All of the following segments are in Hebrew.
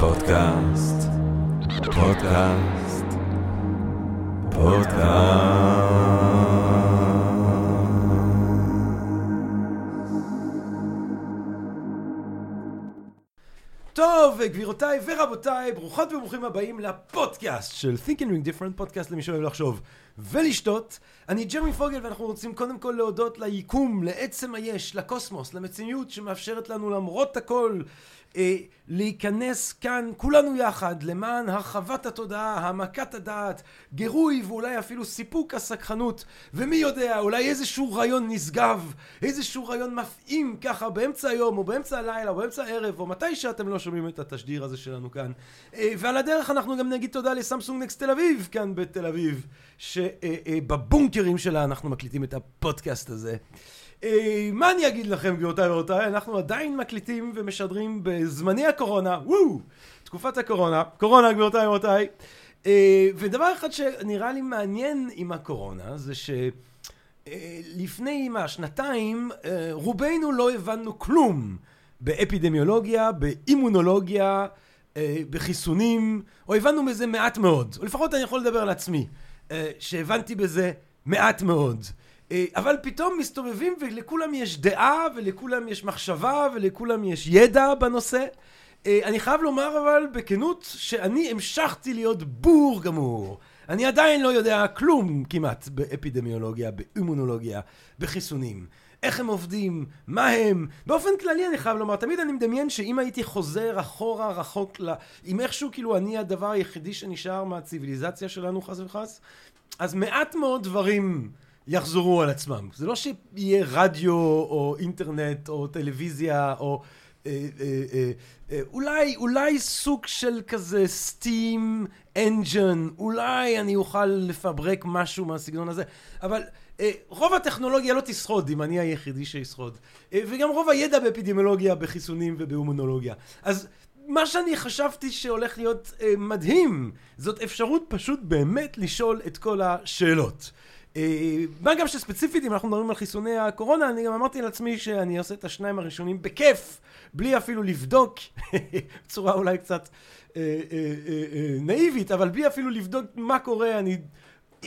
פודקאסט, פודקאסט, פודקאסט. טוב, גבירותיי ורבותיי, ברוכות וברוכים הבאים לפודקאסט של Think and Different, פודקאסט למי שאוהב לחשוב ולשתות. אני ג'רמי פוגל ואנחנו רוצים קודם כל להודות ליקום, לעצם היש, לקוסמוס, למציאות שמאפשרת לנו למרות הכל להיכנס כאן כולנו יחד למען הרחבת התודעה, העמקת הדעת, גירוי ואולי אפילו סיפוק הסקחנות. ומי יודע אולי איזשהו רעיון נשגב, איזשהו רעיון מפעים ככה באמצע היום או באמצע הלילה או באמצע הערב או מתי שאתם לא שומעים את התשדיר הזה שלנו כאן. אה, ועל הדרך אנחנו גם נגיד תודה לסמסונג נקסט תל אביב כאן בתל אביב שבבונקרים שלה אנחנו מקליטים את הפודקאסט הזה. אה, מה אני אגיד לכם גבירותיי ורבותיי, אנחנו עדיין מקליטים ומשדרים בזמני הקורונה, וואו, תקופת הקורונה, קורונה גבירותיי ורבותיי, אה, ודבר אחד שנראה לי מעניין עם הקורונה זה שלפני מה, שנתיים, אה, רובנו לא הבנו כלום באפידמיולוגיה, באימונולוגיה, בחיסונים, או הבנו בזה מעט מאוד, או לפחות אני יכול לדבר על עצמי, שהבנתי בזה מעט מאוד. אה, אבל פתאום מסתובבים ולכולם יש דעה ולכולם יש מחשבה ולכולם יש ידע בנושא. אה, אני חייב לומר אבל בכנות שאני המשכתי להיות בור גמור. אני עדיין לא יודע כלום כמעט באפידמיולוגיה, באימונולוגיה, בחיסונים. איך הם עובדים, מה הם. באופן כללי אני חייב לומר, תמיד אני מדמיין שאם הייתי חוזר אחורה רחוק, ל... אם איכשהו כאילו אני הדבר היחידי שנשאר מהציוויליזציה שלנו חס וחס, אז מעט מאוד דברים יחזרו על עצמם. זה לא שיהיה רדיו או אינטרנט או טלוויזיה או אה, אה, אה, אה, אולי, אולי סוג של כזה סטים אנג'ן, אולי אני אוכל לפברק משהו מהסגנון הזה, אבל אה, רוב הטכנולוגיה לא תשרוד אם אני היחידי שישרוד. אה, וגם רוב הידע באפידמיולוגיה, בחיסונים ובאומונולוגיה. אז מה שאני חשבתי שהולך להיות מדהים, זאת אפשרות פשוט באמת לשאול את כל השאלות. אה, מה גם שספציפית אם אנחנו מדברים על חיסוני הקורונה אני גם אמרתי לעצמי שאני עושה את השניים הראשונים בכיף בלי אפילו לבדוק בצורה אולי קצת אה, אה, נאיבית אבל בלי אפילו לבדוק מה קורה אני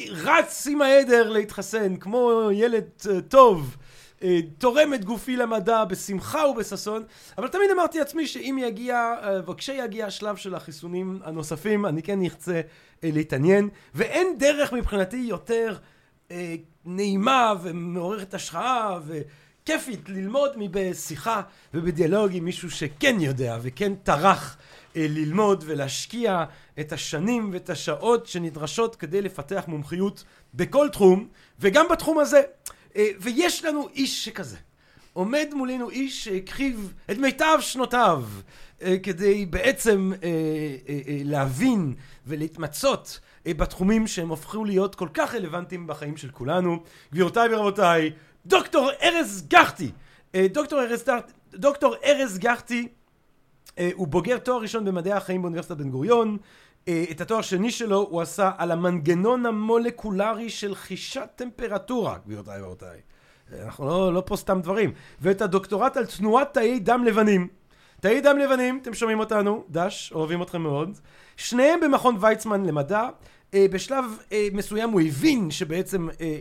רץ עם העדר להתחסן כמו ילד טוב תורם את גופי למדע בשמחה ובששון אבל תמיד אמרתי לעצמי שאם יגיע וכשיגיע השלב של החיסונים הנוספים אני כן ארצה להתעניין ואין דרך מבחינתי יותר אה, נעימה ומעוררת השחאה וכיפית ללמוד מבשיחה ובדיאלוג עם מישהו שכן יודע וכן טרח אה, ללמוד ולהשקיע את השנים ואת השעות שנדרשות כדי לפתח מומחיות בכל תחום וגם בתחום הזה. אה, ויש לנו איש שכזה. עומד מולנו איש שהקריב את מיטב שנותיו אה, כדי בעצם אה, אה, להבין ולהתמצות בתחומים שהם הופכו להיות כל כך רלוונטיים בחיים של כולנו. גבירותיי ורבותיי, דוקטור ארז גחטי. דוקטור ארז, דוקטור ארז גחטי הוא בוגר תואר ראשון במדעי החיים באוניברסיטת בן גוריון. את התואר השני שלו הוא עשה על המנגנון המולקולרי של חישת טמפרטורה, גבירותיי ורבותיי. אנחנו לא, לא פה סתם דברים. ואת הדוקטורט על תנועת תאי דם לבנים. תאי דם לבנים, אתם שומעים אותנו, דש, אוהבים אתכם מאוד. שניהם במכון ויצמן למדע. אה, בשלב אה, מסוים הוא הבין שבעצם אה,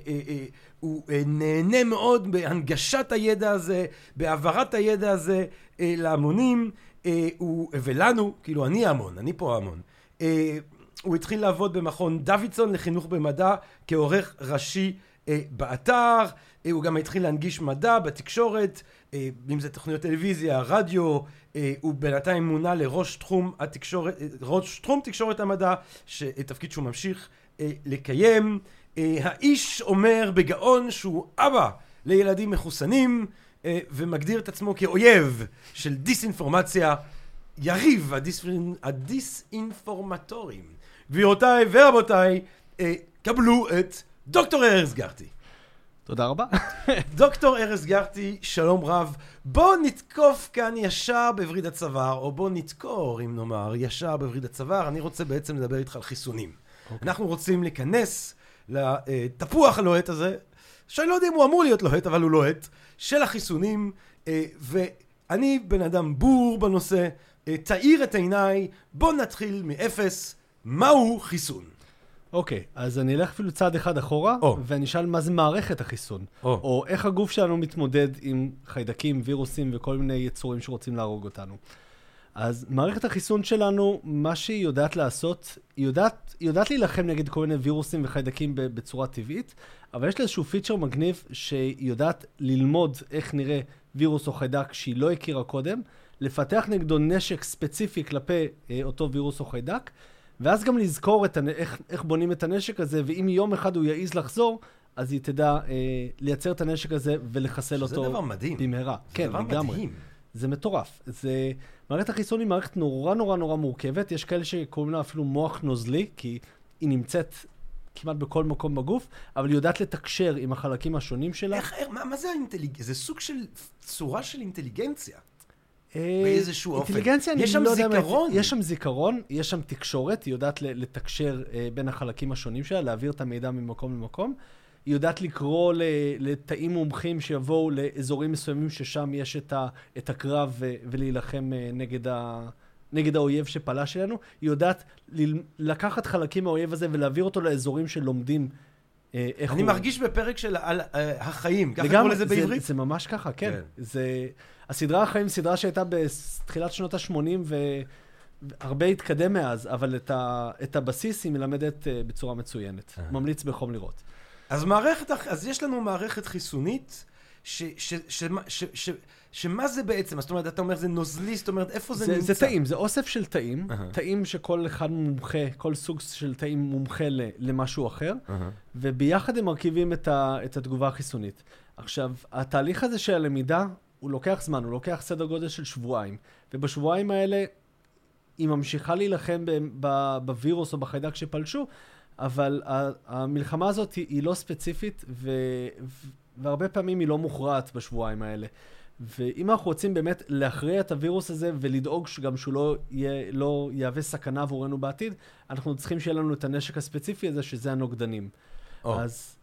הוא נהנה מאוד בהנגשת הידע הזה, בהעברת הידע הזה להמונים, ולנו, כאילו אני ההמון, אני פה ההמון. אה, הוא התחיל לעבוד במכון דוידסון לחינוך במדע כעורך ראשי באתר, הוא גם התחיל להנגיש מדע בתקשורת, אם זה תוכניות טלוויזיה, רדיו, הוא בינתיים מונה לראש תחום התקשורת, ראש תחום תקשורת המדע, תפקיד שהוא ממשיך לקיים. האיש אומר בגאון שהוא אבא לילדים מחוסנים, ומגדיר את עצמו כאויב של דיסאינפורמציה, יריב הדיסאינפורמטורים. גבירותיי ורבותיי, קבלו את דוקטור ארז גרטי. תודה רבה. דוקטור ארז גרטי, שלום רב. בוא נתקוף כאן ישר בווריד הצוואר, או בוא נתקור, אם נאמר, ישר בווריד הצוואר. אני רוצה בעצם לדבר איתך על חיסונים. Okay. אוקיי. אנחנו רוצים להיכנס לתפוח הלוהט הזה, שאני לא יודע אם הוא אמור להיות לוהט, אבל הוא לוהט, של החיסונים, אה, ואני בן אדם בור בנושא, אה, תאיר את עיניי, בוא נתחיל מאפס, מהו חיסון? אוקיי, אז אני אלך אפילו צעד אחד אחורה, או. ואני אשאל מה זה מערכת החיסון. או. או איך הגוף שלנו מתמודד עם חיידקים, וירוסים וכל מיני יצורים שרוצים להרוג אותנו. אז מערכת החיסון שלנו, מה שהיא יודעת לעשות, היא יודעת, היא יודעת להילחם נגד כל מיני וירוסים וחיידקים בצורה טבעית, אבל יש לה איזשהו פיצ'ר מגניב שהיא יודעת ללמוד איך נראה וירוס או חיידק שהיא לא הכירה קודם, לפתח נגדו נשק ספציפי כלפי אה, אותו וירוס או חיידק, ואז גם לזכור את הנ... איך, איך בונים את הנשק הזה, ואם יום אחד הוא יעז לחזור, אז היא תדע אה, לייצר את הנשק הזה ולחסל אותו דבר מדהים. במהרה. זה כן, דבר לגמרי. מדהים. זה מטורף. זה... מערכת החיסון היא מערכת נורא נורא נורא מורכבת. יש כאלה שקוראים לה אפילו מוח נוזלי, כי היא נמצאת כמעט בכל מקום בגוף, אבל היא יודעת לתקשר עם החלקים השונים שלה. איך, מה, מה זה האינטליגנציה? זה סוג של צורה של אינטליגנציה. אה, באיזשהו אופן. אינטליגנציה, אני יש שם לא יודע מה- זיכרון. יש שם זיכרון, יש שם תקשורת, היא יודעת לתקשר אה, בין החלקים השונים שלה, להעביר את המידע ממקום למקום. היא יודעת לקרוא לתאים מומחים שיבואו לאזורים מסוימים ששם יש את, ה- את הקרב ולהילחם אה, נגד, ה- נגד האויב שפלש אלינו. היא יודעת לקחת חלקים מהאויב הזה ולהעביר אותו לאזורים שלומדים אה, איך אני הוא... מרגיש בפרק של על, אה, החיים, ככה לגמרי, לזה זה, בעברית? זה ממש ככה, כן. כן. זה... הסדרה החיים, סדרה שהייתה בתחילת שנות ה-80 והרבה התקדם מאז, אבל את, ה... את הבסיס היא מלמדת אה, בצורה מצוינת. אה. ממליץ בחום לראות. אז מערכת, אז יש לנו מערכת חיסונית, ש, ש, ש, ש, ש, שמה זה בעצם? זאת אומרת, אתה אומר זה נוזלי, זאת אומרת, איפה זה, זה, נמצא? זה תאים, זה אוסף של תאים, אהה. תאים שכל אחד מומחה, כל סוג של תאים מומחה ל- למשהו אחר, אהה. וביחד הם מרכיבים את, ה... את התגובה החיסונית. עכשיו, התהליך הזה של הלמידה, הוא לוקח זמן, הוא לוקח סדר גודל של שבועיים. ובשבועיים האלה היא ממשיכה להילחם בווירוס או בחיידק שפלשו, אבל המלחמה הזאת היא, היא לא ספציפית, ו- והרבה פעמים היא לא מוכרעת בשבועיים האלה. ואם אנחנו רוצים באמת להכריע את הווירוס הזה ולדאוג שגם שהוא לא, יהיה, לא יהווה סכנה עבורנו בעתיד, אנחנו צריכים שיהיה לנו את הנשק הספציפי הזה, שזה הנוגדנים. או. אז,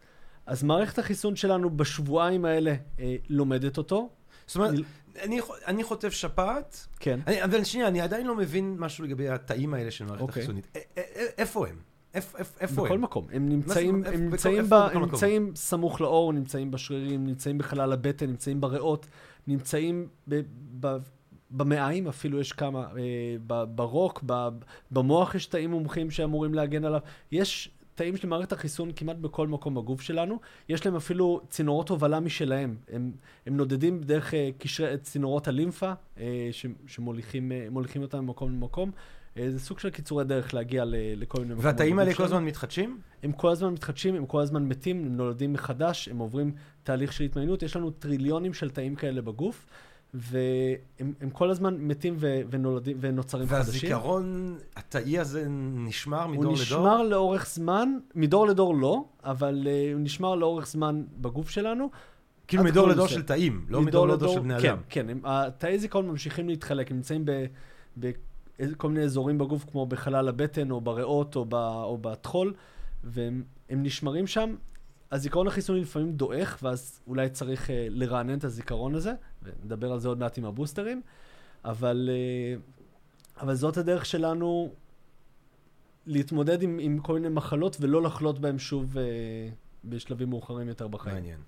אז מערכת החיסון שלנו בשבועיים האלה אה, לומדת אותו. זאת אומרת, אני- אני, חוטף שפעת, כן. אני, אבל שנייה, אני עדיין לא מבין משהו לגבי התאים האלה של מערכת אוקיי. החיסונית. א- א- א- איפה הם? איפ- איפ- איפה בכל הם? מקום. הם נמצאים, איפה- הם בכל- נמצאים, איפה ב, בכל הם? נמצאים סמוך לאור, נמצאים בשרירים, נמצאים בחלל הבטן, נמצאים בריאות, נמצאים ב, ב, במעיים, אפילו יש כמה, אה, ב, ברוק, ב, במוח יש תאים מומחים שאמורים להגן עליו. יש תאים של מערכת החיסון כמעט בכל מקום בגוף שלנו. יש להם אפילו צינורות הובלה משלהם. הם, הם נודדים דרך אה, קשרי, צינורות הלימפה, אה, שמוליכים מוליכים אותם ממקום למקום. אה, זה סוג של קיצורי דרך להגיע לכל מיני מקומות. והתאים האלה כל. הזמן מתחדשים? הם כל הזמן מתחדשים, הם כל הזמן מתים, הם נולדים מחדש, הם עוברים תהליך של התמיינות. יש לנו טריליונים של תאים כאלה בגוף, והם הם כל הזמן מתים ו, ונולדים, ונוצרים חדשים. והזיכרון התאי הזה נשמר מדור הוא לדור? נשמר לאורך זמן, מדור לדור לא, אבל uh, הוא נשמר לאורך זמן בגוף שלנו. כאילו מדור לדור. של תאים, לא מדור לדור של בני כן, אדם. כן, הם- התאי זיכרון ממשיכים להתחלק, הם נמצאים ב- בכל מיני אזורים בגוף, כמו בחלל הבטן, או בריאות, או, ב, או בטחול, והם הם נשמרים שם. הזיכרון החיסוני לפעמים דועך, ואז אולי צריך uh, לרענן את הזיכרון הזה, ונדבר על זה עוד מעט עם הבוסטרים, אבל, uh, אבל זאת הדרך שלנו להתמודד עם, עם כל מיני מחלות ולא לחלות בהם שוב uh, בשלבים מאוחרים יותר בחיים. מעניין.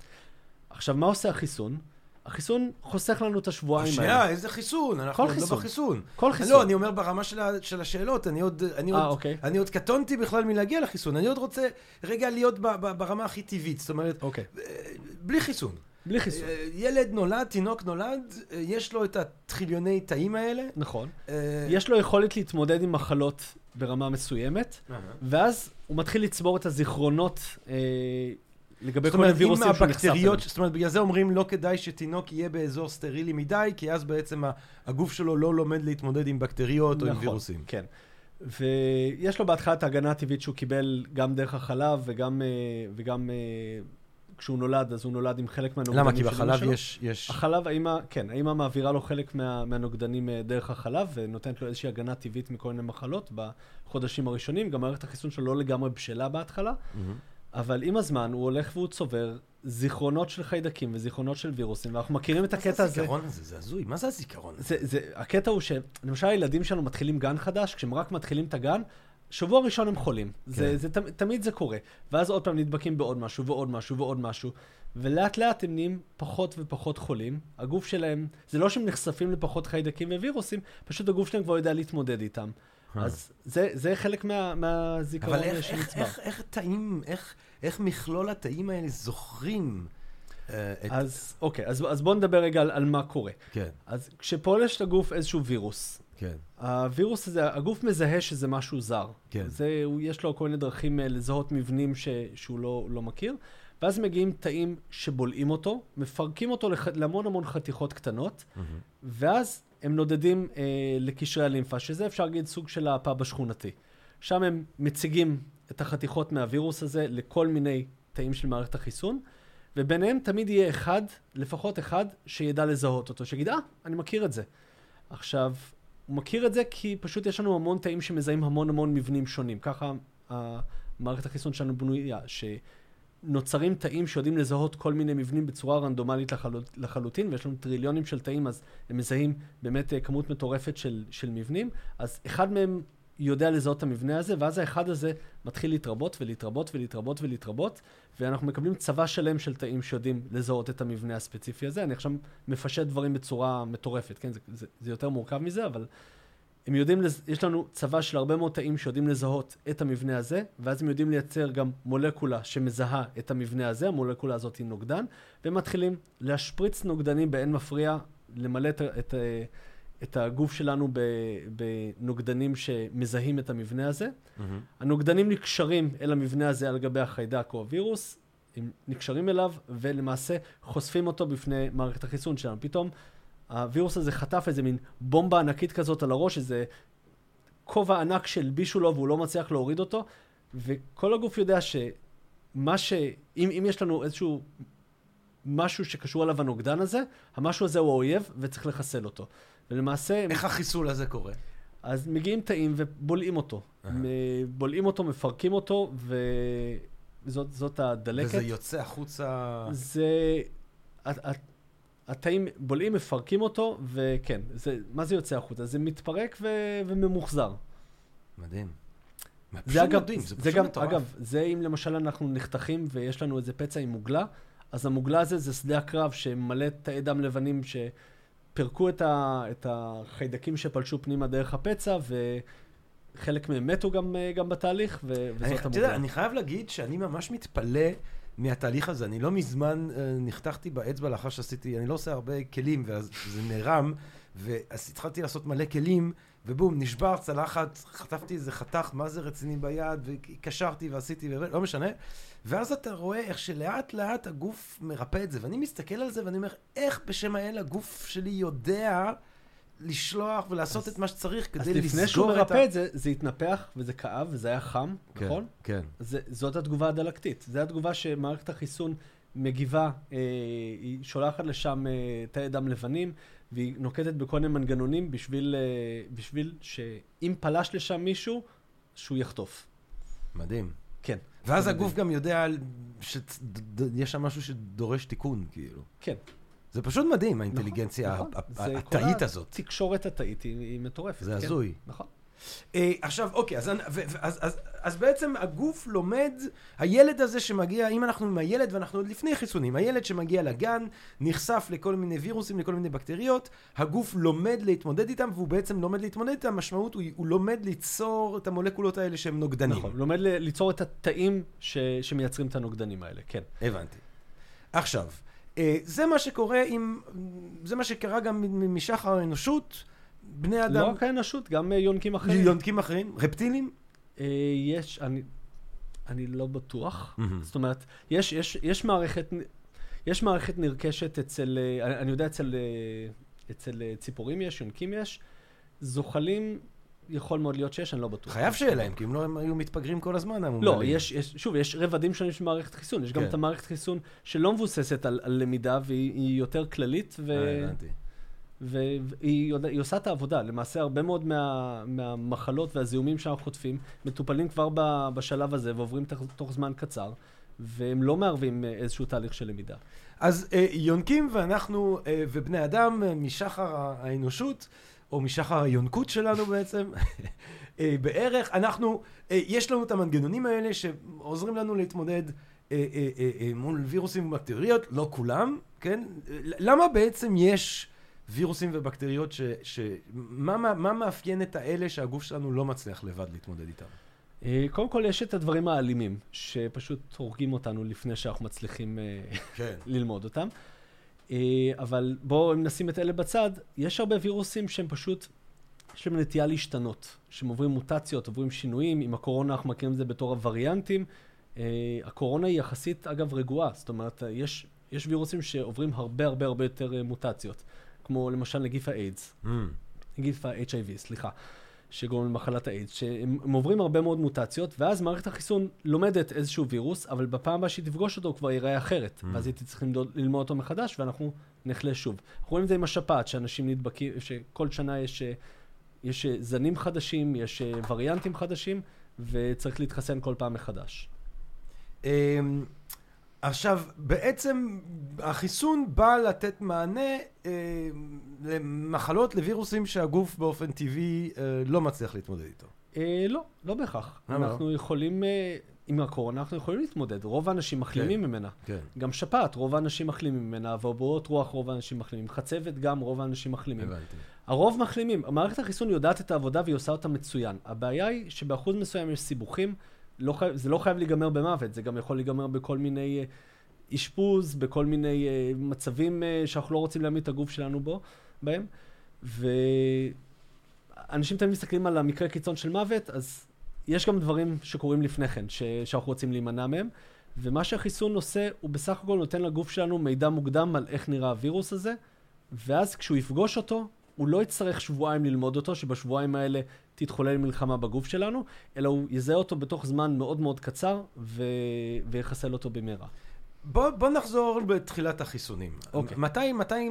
עכשיו, מה עושה החיסון? החיסון חוסך לנו את השבועיים שנייה, האלה. איזה חיסון? אנחנו עוד לא חיסון. בחיסון. כל חיסון. לא, אני אומר ברמה של ה- של השאלות, אני עוד... אני אה, עוד- אוקיי. אני עוד קטונתי בכלל מלהגיע לחיסון, אני עוד רוצה רגע להיות ב- ב- ברמה הכי טבעית, זאת אומרת, אוקיי. אה, בלי חיסון. בלי חיסון. אה, ילד נולד, תינוק נולד, יש לו את הטריליוני תאים האלה. נכון. יש לו יכולת להתמודד עם מחלות ברמה מסוימת. ואז הוא מתחיל לצבור את הזיכרונות לגבי כל מיני אומרת, אם וירוסים שהוא נחשף אליהם. זאת אומרת, בגלל זה אומרים לא כדאי שתינוק יהיה באזור סטרילי מדי, כי אז בעצם הגוף שלו לא לומד להתמודד עם בקטריות או עם נכון, וירוסים. כן. ויש לו בהתחלה את ההגנה הטבעית שהוא קיבל גם דרך החלב וגם, אה, וגם אה, כשהוא נולד, אז הוא נולד עם חלק מהנוגדנים למה? כי בחלב שלו. יש... יש- החלב, האמא, כן, האמא מעבירה לו חלק מה, מהנוגדנים אה, דרך החלב, ונותנת לו איזושהי הגנה טבעית מכל מיני מחלות בחודשים הראשונים. גם מערכת החיסון שלו לא לגמרי בשלה בהתחלה, מהמם. אבל עם הזמן הוא הולך והוא צובר זיכרונות של חיידקים וזיכרונות של וירוסים, ואנחנו מכירים את מה זה הקטע הזה. הזיכרון הזה? זה הזוי. מה זה הזיכרון הזה? זה, זה, הקטע הוא שלמשל הילדים שלנו מתחילים גן חדש, כשהם רק מתחילים את הגן, שבוע ראשון הם חולים. כן. זה, זה, תמ- תמיד זה קורה. ואז עוד פעם נדבקים בעוד משהו ועוד משהו ועוד משהו. ולאט לאט הם נהיים פחות ופחות חולים. הגוף שלהם, זה לא שהם נחשפים לפחות חיידקים ווירוסים, פשוט הגוף שלהם כבר יודע להתמודד איתם. אז זה, זה חלק מה, מהזיכרון אבל איך, איך. איך, איך תאים, איך, איך מכלול התאים האלה זוכרים אה, את... אז אוקיי, אז, אז בואו נדבר רגע על, על מה קורה. כן, אז כשפולש לגוף איזשהו וירוס, כן, הווירוס הזה, הגוף מזהה שזה משהו זר. כן. זה, הוא, יש לו כל מיני דרכים אה, לזהות מבנים ש, שהוא לא, לא מכיר, ואז מגיעים תאים שבולעים אותו, מפרקים אותו לח, להמון המון חתיכות קטנות, ואז הם נודדים אה, לקשרי הלימפה, שזה אפשר להגיד סוג של הפאב השכונתי. שם הם מציגים את החתיכות מהווירוס הזה לכל מיני תאים של מערכת החיסון, וביניהם תמיד יהיה אחד, לפחות אחד, שידע לזהות אותו, שיגיד, אה, אני מכיר את זה. עכשיו, הוא מכיר את זה כי פשוט יש לנו המון תאים שמזהים המון המון מבנים שונים. ככה המערכת החיסון שלנו בנויה, שנוצרים תאים שיודעים לזהות כל מיני מבנים בצורה רנדומלית לחלוט, לחלוטין, ויש לנו טריליונים של תאים, אז הם מזהים באמת אה, כמות מטורפת של, של מבנים. אז אחד מהם יודע לזהות את המבנה הזה, ואז האחד הזה מתחיל להתרבות ולהתרבות ולהתרבות ולהתרבות, ואנחנו מקבלים צבא שלם של תאים שיודעים לזהות את המבנה הספציפי הזה. אני עכשיו מפשט דברים בצורה מטורפת, כן? זה, זה, זה יותר מורכב מזה, אבל הם יודעים, לז... יש לנו צבא של הרבה מאוד תאים שיודעים לזהות את המבנה הזה, ואז הם יודעים לייצר גם מולקולה שמזהה את המבנה הזה, המולקולה הזאת היא נוגדן, והם מתחילים להשפריץ נוגדנים באין מפריע, למלא את, את, את הגוף שלנו בנוגדנים שמזהים את המבנה הזה. הנוגדנים נקשרים אל המבנה הזה על גבי החיידק או הווירוס, הם נקשרים אליו ולמעשה חושפים אותו בפני מערכת החיסון שלנו. פתאום הווירוס הזה חטף איזה מין בומבה ענקית כזאת על הראש, איזה כובע ענק שהלבישו לו והוא לא מצליח להוריד אותו, וכל הגוף יודע שמה ש... אם, אם יש לנו איזשהו משהו שקשור אליו הנוגדן הזה, המשהו הזה הוא האויב וצריך לחסל אותו. ולמעשה... איך החיסול הזה קורה? אז מגיעים תאים ובולעים אותו. בולעים אותו, מפרקים אותו, וזאת זאת הדלקת. וזה יוצא החוצה... זה... התאים בולעים, מפרקים אותו, וכן, זה, מה זה יוצא החוצה? זה מתפרק ו, וממוחזר. מדהים. זה אגב, מדהים, זה זה פשוט גם, מטורף. אגב, זה אם למשל אנחנו נחתכים ויש לנו איזה פצע עם מוגלה, אז המוגלה הזה זה שדה הקרב שמלא תאי דם לבנים שפירקו את, ה, את החיידקים שפלשו פנימה דרך הפצע, וחלק מהם מתו גם, גם בתהליך, ו, וזאת אני, אתה המוגלה. יודע, אני חייב להגיד שאני ממש מתפלא מהתהליך הזה. אני לא מזמן אה, נחתכתי באצבע לאחר שעשיתי, אני לא עושה הרבה כלים, ואז זה נערם, ואז התחלתי לעשות מלא כלים, ובום, נשבר צלחת, חטפתי איזה חתך, מה זה רציני ביד, וקשרתי ועשיתי, ולא משנה. ואז אתה רואה איך שלאט לאט הגוף מרפא את זה, ואני מסתכל על זה ואני אומר, איך בשם האל הגוף שלי יודע לשלוח ולעשות את מה שצריך כדי אז לסגור את ה... לפני שהוא מרפא את זה, זה התנפח וזה כאב וזה היה חם, כן, נכון? כן. זה, זאת התגובה הדלקתית. זו התגובה שמערכת החיסון מגיבה, אה, היא שולחת לשם אה, תאי דם לבנים, והיא נוקטת בכל מיני מנגנונים בשביל, אה, בשביל שאם פלש לשם מישהו, שהוא יחטוף. מדהים. כן. ואז הגוף. גם יודע שיש שם משהו שדורש תיקון, כאילו. כן. זה פשוט מדהים, האינטליגנציה נכון. כל התאית הזאת. התקשורת התאית היא, מטורפת. זה כן. הזוי. נכון. אה, עכשיו, אוקיי, אז, בעצם הגוף לומד, הילד הזה שמגיע, אם אנחנו עם הילד, ואנחנו עוד לפני חיסונים, הילד שמגיע לגן, נחשף לכל מיני וירוסים, לכל מיני בקטריות, הגוף לומד להתמודד איתם, והוא בעצם לומד להתמודד איתם, המשמעות הוא, הוא לומד ליצור את המולקולות האלה שהם נוגדנים. נכון. לומד ליצור את התאים ש, שמייצרים את הנוגדנים האלה, כן. הבנתי. עכשיו, זה מה שקורה עם, זה מה שקרה גם משחר האנושות, בני לא אדם, רק האנושות, גם אה, יונקים אחרים. יונקים אחרים, רפטילים. אה, יש, אני, אני לא בטוח. זאת אומרת, יש, יש, יש מערכת, יש מערכת נרכשת אצל, אה, אני, יודע אצל, אה, אצל אה, ציפורים יש, יונקים יש, זוחלים, יכול מאוד להיות שיש, אני לא בטוח. חייב שיהיה להם, כי אם לא הם היו מתפגרים כל הזמן, לא, המומללים. יש, יש, שוב, יש רבדים שונים של מערכת חיסון. יש גם כן. את המערכת חיסון שלא מבוססת על, על למידה, והיא היא יותר כללית, ו... אה, הבנתי. והיא יודע- היא עושה את העבודה. למעשה, הרבה מאוד מה, מהמחלות והזיהומים שאנחנו חוטפים, מטופלים כבר ב, בשלב הזה ועוברים תוך, תוך זמן קצר, והם לא מערבים אה, איזשהו תהליך של למידה. אז אה, יונקים ואנחנו אה, ובני אדם אה, משחר האנושות, או משחר היונקות שלנו בעצם, אה, בערך, אנחנו, אה, יש לנו את המנגנונים האלה שעוזרים לנו להתמודד אה, מול וירוסים ובקטריות, לא כולם, כן? למה בעצם יש וירוסים ובקטריות ש... ש מה, מה, מאפיין את האלה שהגוף שלנו לא מצליח לבד להתמודד איתם? קודם כל, יש את הדברים האלימים, שפשוט הורגים אותנו לפני שאנחנו מצליחים כן. ללמוד אותם. אה, אבל בואו, אם נשים את אלה בצד, יש הרבה וירוסים שהם פשוט, יש להם נטייה להשתנות, שהם עוברים מוטציות, עוברים שינויים. עם הקורונה אנחנו מכירים את זה בתור הווריאנטים. הקורונה היא יחסית, אגב, רגועה. זאת אומרת, יש, יש וירוסים שעוברים הרבה הרבה הרבה יותר מוטציות, כמו למשל נגיף האיידס. Mm. נגיף ה-HIV, סליחה. שגורם למחלת האיידס, שהם עוברים הרבה מאוד מוטציות, ואז מערכת החיסון לומדת איזשהו וירוס, אבל בפעם הבאה שהיא תפגוש אותו הוא כבר ייראה אחרת, mm. ואז הייתי צריך ללמוד אותו מחדש, ואנחנו נחלה שוב. אנחנו רואים את זה עם השפעת, שאנשים נדבקים, שכל שנה יש, יש זנים חדשים, יש וריאנטים חדשים, וצריך להתחסן כל פעם מחדש. עכשיו, בעצם החיסון בא לתת מענה אה, למחלות, לווירוסים שהגוף באופן טבעי אה, לא מצליח להתמודד איתו. אה, לא, לא בהכרח. לא? אנחנו יכולים, אה, עם הקורונה אנחנו יכולים להתמודד. רוב האנשים מחלימים כן, ממנה. כן. גם שפעת, רוב האנשים מחלימים ממנה, ואבעבועות רוח, רוב האנשים מחלימים. חצבת גם, רוב האנשים מחלימים. הבנתי. הרוב מחלימים. מערכת החיסון יודעת את העבודה והיא עושה אותה מצוין. הבעיה היא שבאחוז מסוים יש סיבוכים. לא חי... זה לא חייב להיגמר במוות, זה גם יכול להיגמר בכל מיני אה, אשפוז, בכל מיני uh, מצבים uh, שאנחנו לא רוצים להעמיד את הגוף שלנו בו, בהם. ואנשים תמיד מסתכלים על המקרה קיצון של מוות, אז יש גם דברים שקורים לפני כן, ש... שאנחנו רוצים להימנע מהם. ומה שהחיסון עושה, הוא בסך הכל נותן לגוף שלנו מידע מוקדם על איך נראה הווירוס הזה, ואז כשהוא יפגוש אותו, הוא לא יצטרך שבועיים ללמוד אותו, שבשבועיים האלה תתחולל מלחמה בגוף שלנו, אלא הוא יזהה אותו בתוך זמן מאוד מאוד קצר ו... ויחסל אותו במהרה. בוא, בוא נחזור בתחילת החיסונים. אוקיי. מתי, מתי,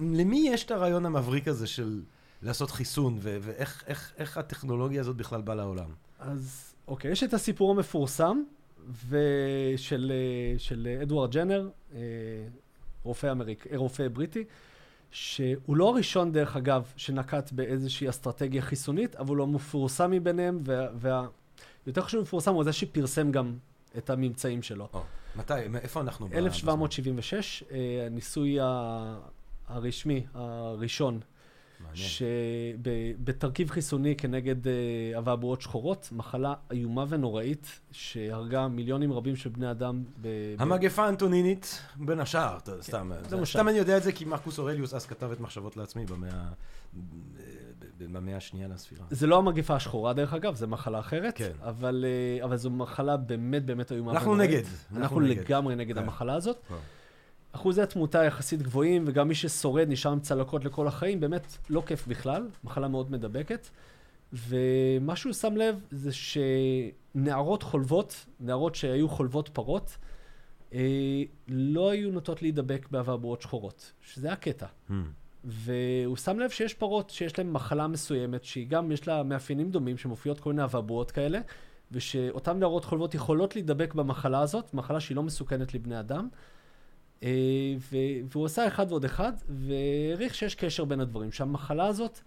למי יש את הרעיון המבריק הזה של לעשות חיסון, ו- ואיך איך, איך הטכנולוגיה הזאת בכלל באה לעולם? אז אוקיי, יש את הסיפור המפורסם ושל, של אדוארד ג'נר, אה, רופא, אמריק, רופא בריטי, שהוא לא הראשון, דרך אגב, שנקט באיזושהי אסטרטגיה חיסונית, אבל הוא המפורסם מביניהם, והיותר וה... חשוב מפורסם הוא זה שפרסם גם את הממצאים שלו. Oh, מתי? איפה אנחנו? 1776, אה, הניסוי הרשמי הראשון שבתרכיב חיסוני כנגד אה, אבעבועות שחורות, מחלה איומה ונוראית, שהרגה מיליונים רבים של בני אדם. ב... המגפה האנטונינית, בין השאר, כן, סתם. סתם אני יודע את זה כי מרקוס אורליוס אז כתב את מחשבות לעצמי במאה... במאה השנייה לספירה. זה לא המגפה השחורה דרך אגב, זו מחלה אחרת, כן. אבל, אה, אבל זו מחלה באמת באמת איומה ונוראית. אנחנו נגד. אנחנו, אנחנו לגמרי נגד כן. המחלה הזאת. כן. אחוזי התמותה יחסית גבוהים, וגם מי ששורד נשאר עם צלקות לכל החיים, באמת לא כיף בכלל, מחלה מאוד מדבקת. ומה שהוא שם לב זה שנערות חולבות, נערות שהיו חולבות פרות, אה, לא היו נוטות להידבק באבעבועות שחורות, שזה הקטע. Hmm. והוא שם לב שיש פרות שיש להן מחלה מסוימת, שהיא גם, יש לה מאפיינים דומים, שמופיעות כל מיני אבעבועות כאלה, ושאותן נערות חולבות יכולות להידבק במחלה הזאת, מחלה שהיא לא מסוכנת לבני אדם. אה, והוא עשה אחד ועוד אחד, והעריך שיש קשר בין הדברים, שהמחלה הזאת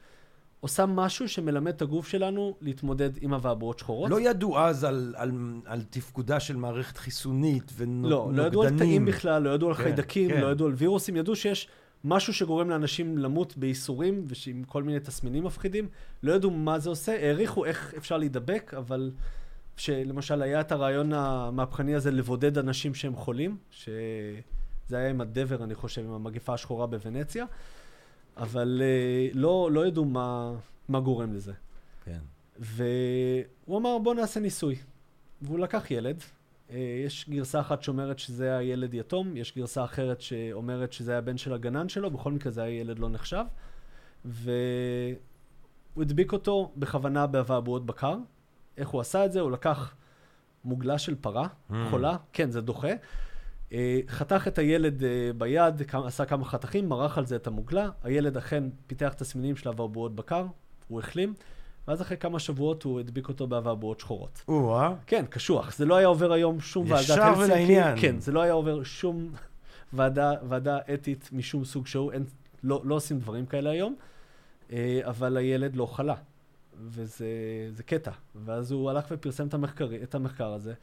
עושה משהו שמלמד את הגוף שלנו להתמודד עם אבעבועות שחורות. לא ידעו אז על, על, על תפקודה של מערכת חיסונית ונוגדנים. לא, לא ידעו על תאים בכלל, לא ידעו על כן, חיידקים, כן. לא ידעו על וירוסים, ידעו שיש משהו שגורם לאנשים למות בייסורים ועם כל מיני תסמינים מפחידים. לא ידעו מה זה עושה, העריכו איך אפשר להידבק, אבל שלמשל היה את הרעיון המהפכני הזה לבודד אנשים שהם חולים, ש... זה היה עם הדבר, אני חושב, עם המגפה השחורה בוונציה, אבל uh, לא, לא ידעו מה, מה גורם לזה. כן. והוא אמר, בוא נעשה ניסוי. והוא לקח ילד, uh, יש גרסה אחת שאומרת שזה היה ילד יתום, יש גרסה אחרת שאומרת שזה היה בן של הגנן שלו, בכל מקרה זה היה ילד לא נחשב. והוא הדביק אותו בכוונה באבעבועות בקר. איך הוא עשה את זה? הוא לקח מוגלה של פרה, mm. חולה, כן, זה דוחה. אה, חתך את הילד אה, ביד, עשה כמה חתכים, מרח על זה את המוגלה, הילד אכן פיתח תסמינים של אברבועות בקר, הוא החלים, ואז אחרי כמה שבועות הוא הדביק אותו באבעבועות שחורות. או-אה. כן, קשוח. זה לא היה עובר היום שום ועדת ישר הלסינקי. ולעניין. כן, זה לא היה עובר שום ועדה, ועדה אתית משום סוג שהוא. אין, לא, לא עושים דברים כאלה היום, אה, אבל הילד לא חלה. וזה זה קטע. ואז הוא הלך ופרסם את המחקר, את המחקר הזה,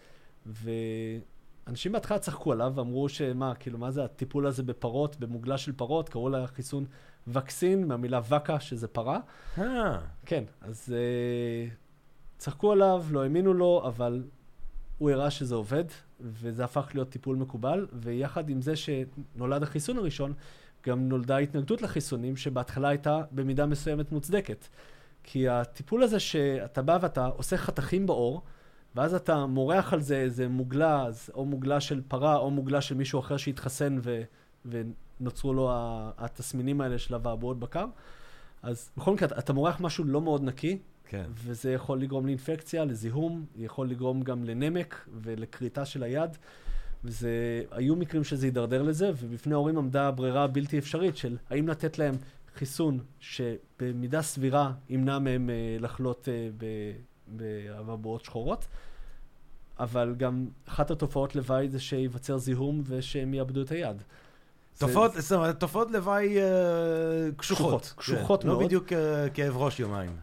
ואנשים בהתחלה צחקו עליו ואמרו שמה, כאילו, מה זה הטיפול הזה בפרות, במוגלה של פרות, קראו לחיסון וקסין, מהמילה וקה, שזה פרה. אה, כן, אז uh, צחקו עליו, לא האמינו לו, אבל הוא הראה שזה עובד, וזה הפך להיות טיפול מקובל, ויחד עם זה שנולד החיסון הראשון, גם נולדה התנגדות לחיסונים, שבהתחלה הייתה במידה מסוימת מוצדקת. כי הטיפול הזה שאתה בא ואתה עושה חתכים בעור, ואז אתה מורח על זה איזה מוגלה, אז או מוגלה של פרה, או מוגלה של מישהו אחר שהתחסן ו, ונוצרו לו התסמינים האלה של אבעבועות בקר. אז בכל מקרה, אתה- מורח משהו לא מאוד נקי, כן. וזה יכול לגרום לאינפקציה, לזיהום, יכול לגרום גם לנמק ולכריתה של היד. וזה, היו מקרים שזה הידרדר לזה, ובפני ההורים עמדה הברירה הבלתי אפשרית של האם לתת להם חיסון שבמידה סבירה ימנע מהם אה, לחלות אה, באבעבועות שחורות, אבל גם אחת התופעות לוואי זה שייווצר זיהום ושהם יאבדו את היד. תופעות, זאת אומרת, תופעות לוואי אה, קשוחות. קשוחות, כן, מאוד. לא בדיוק אה, כאב ראש יומיים.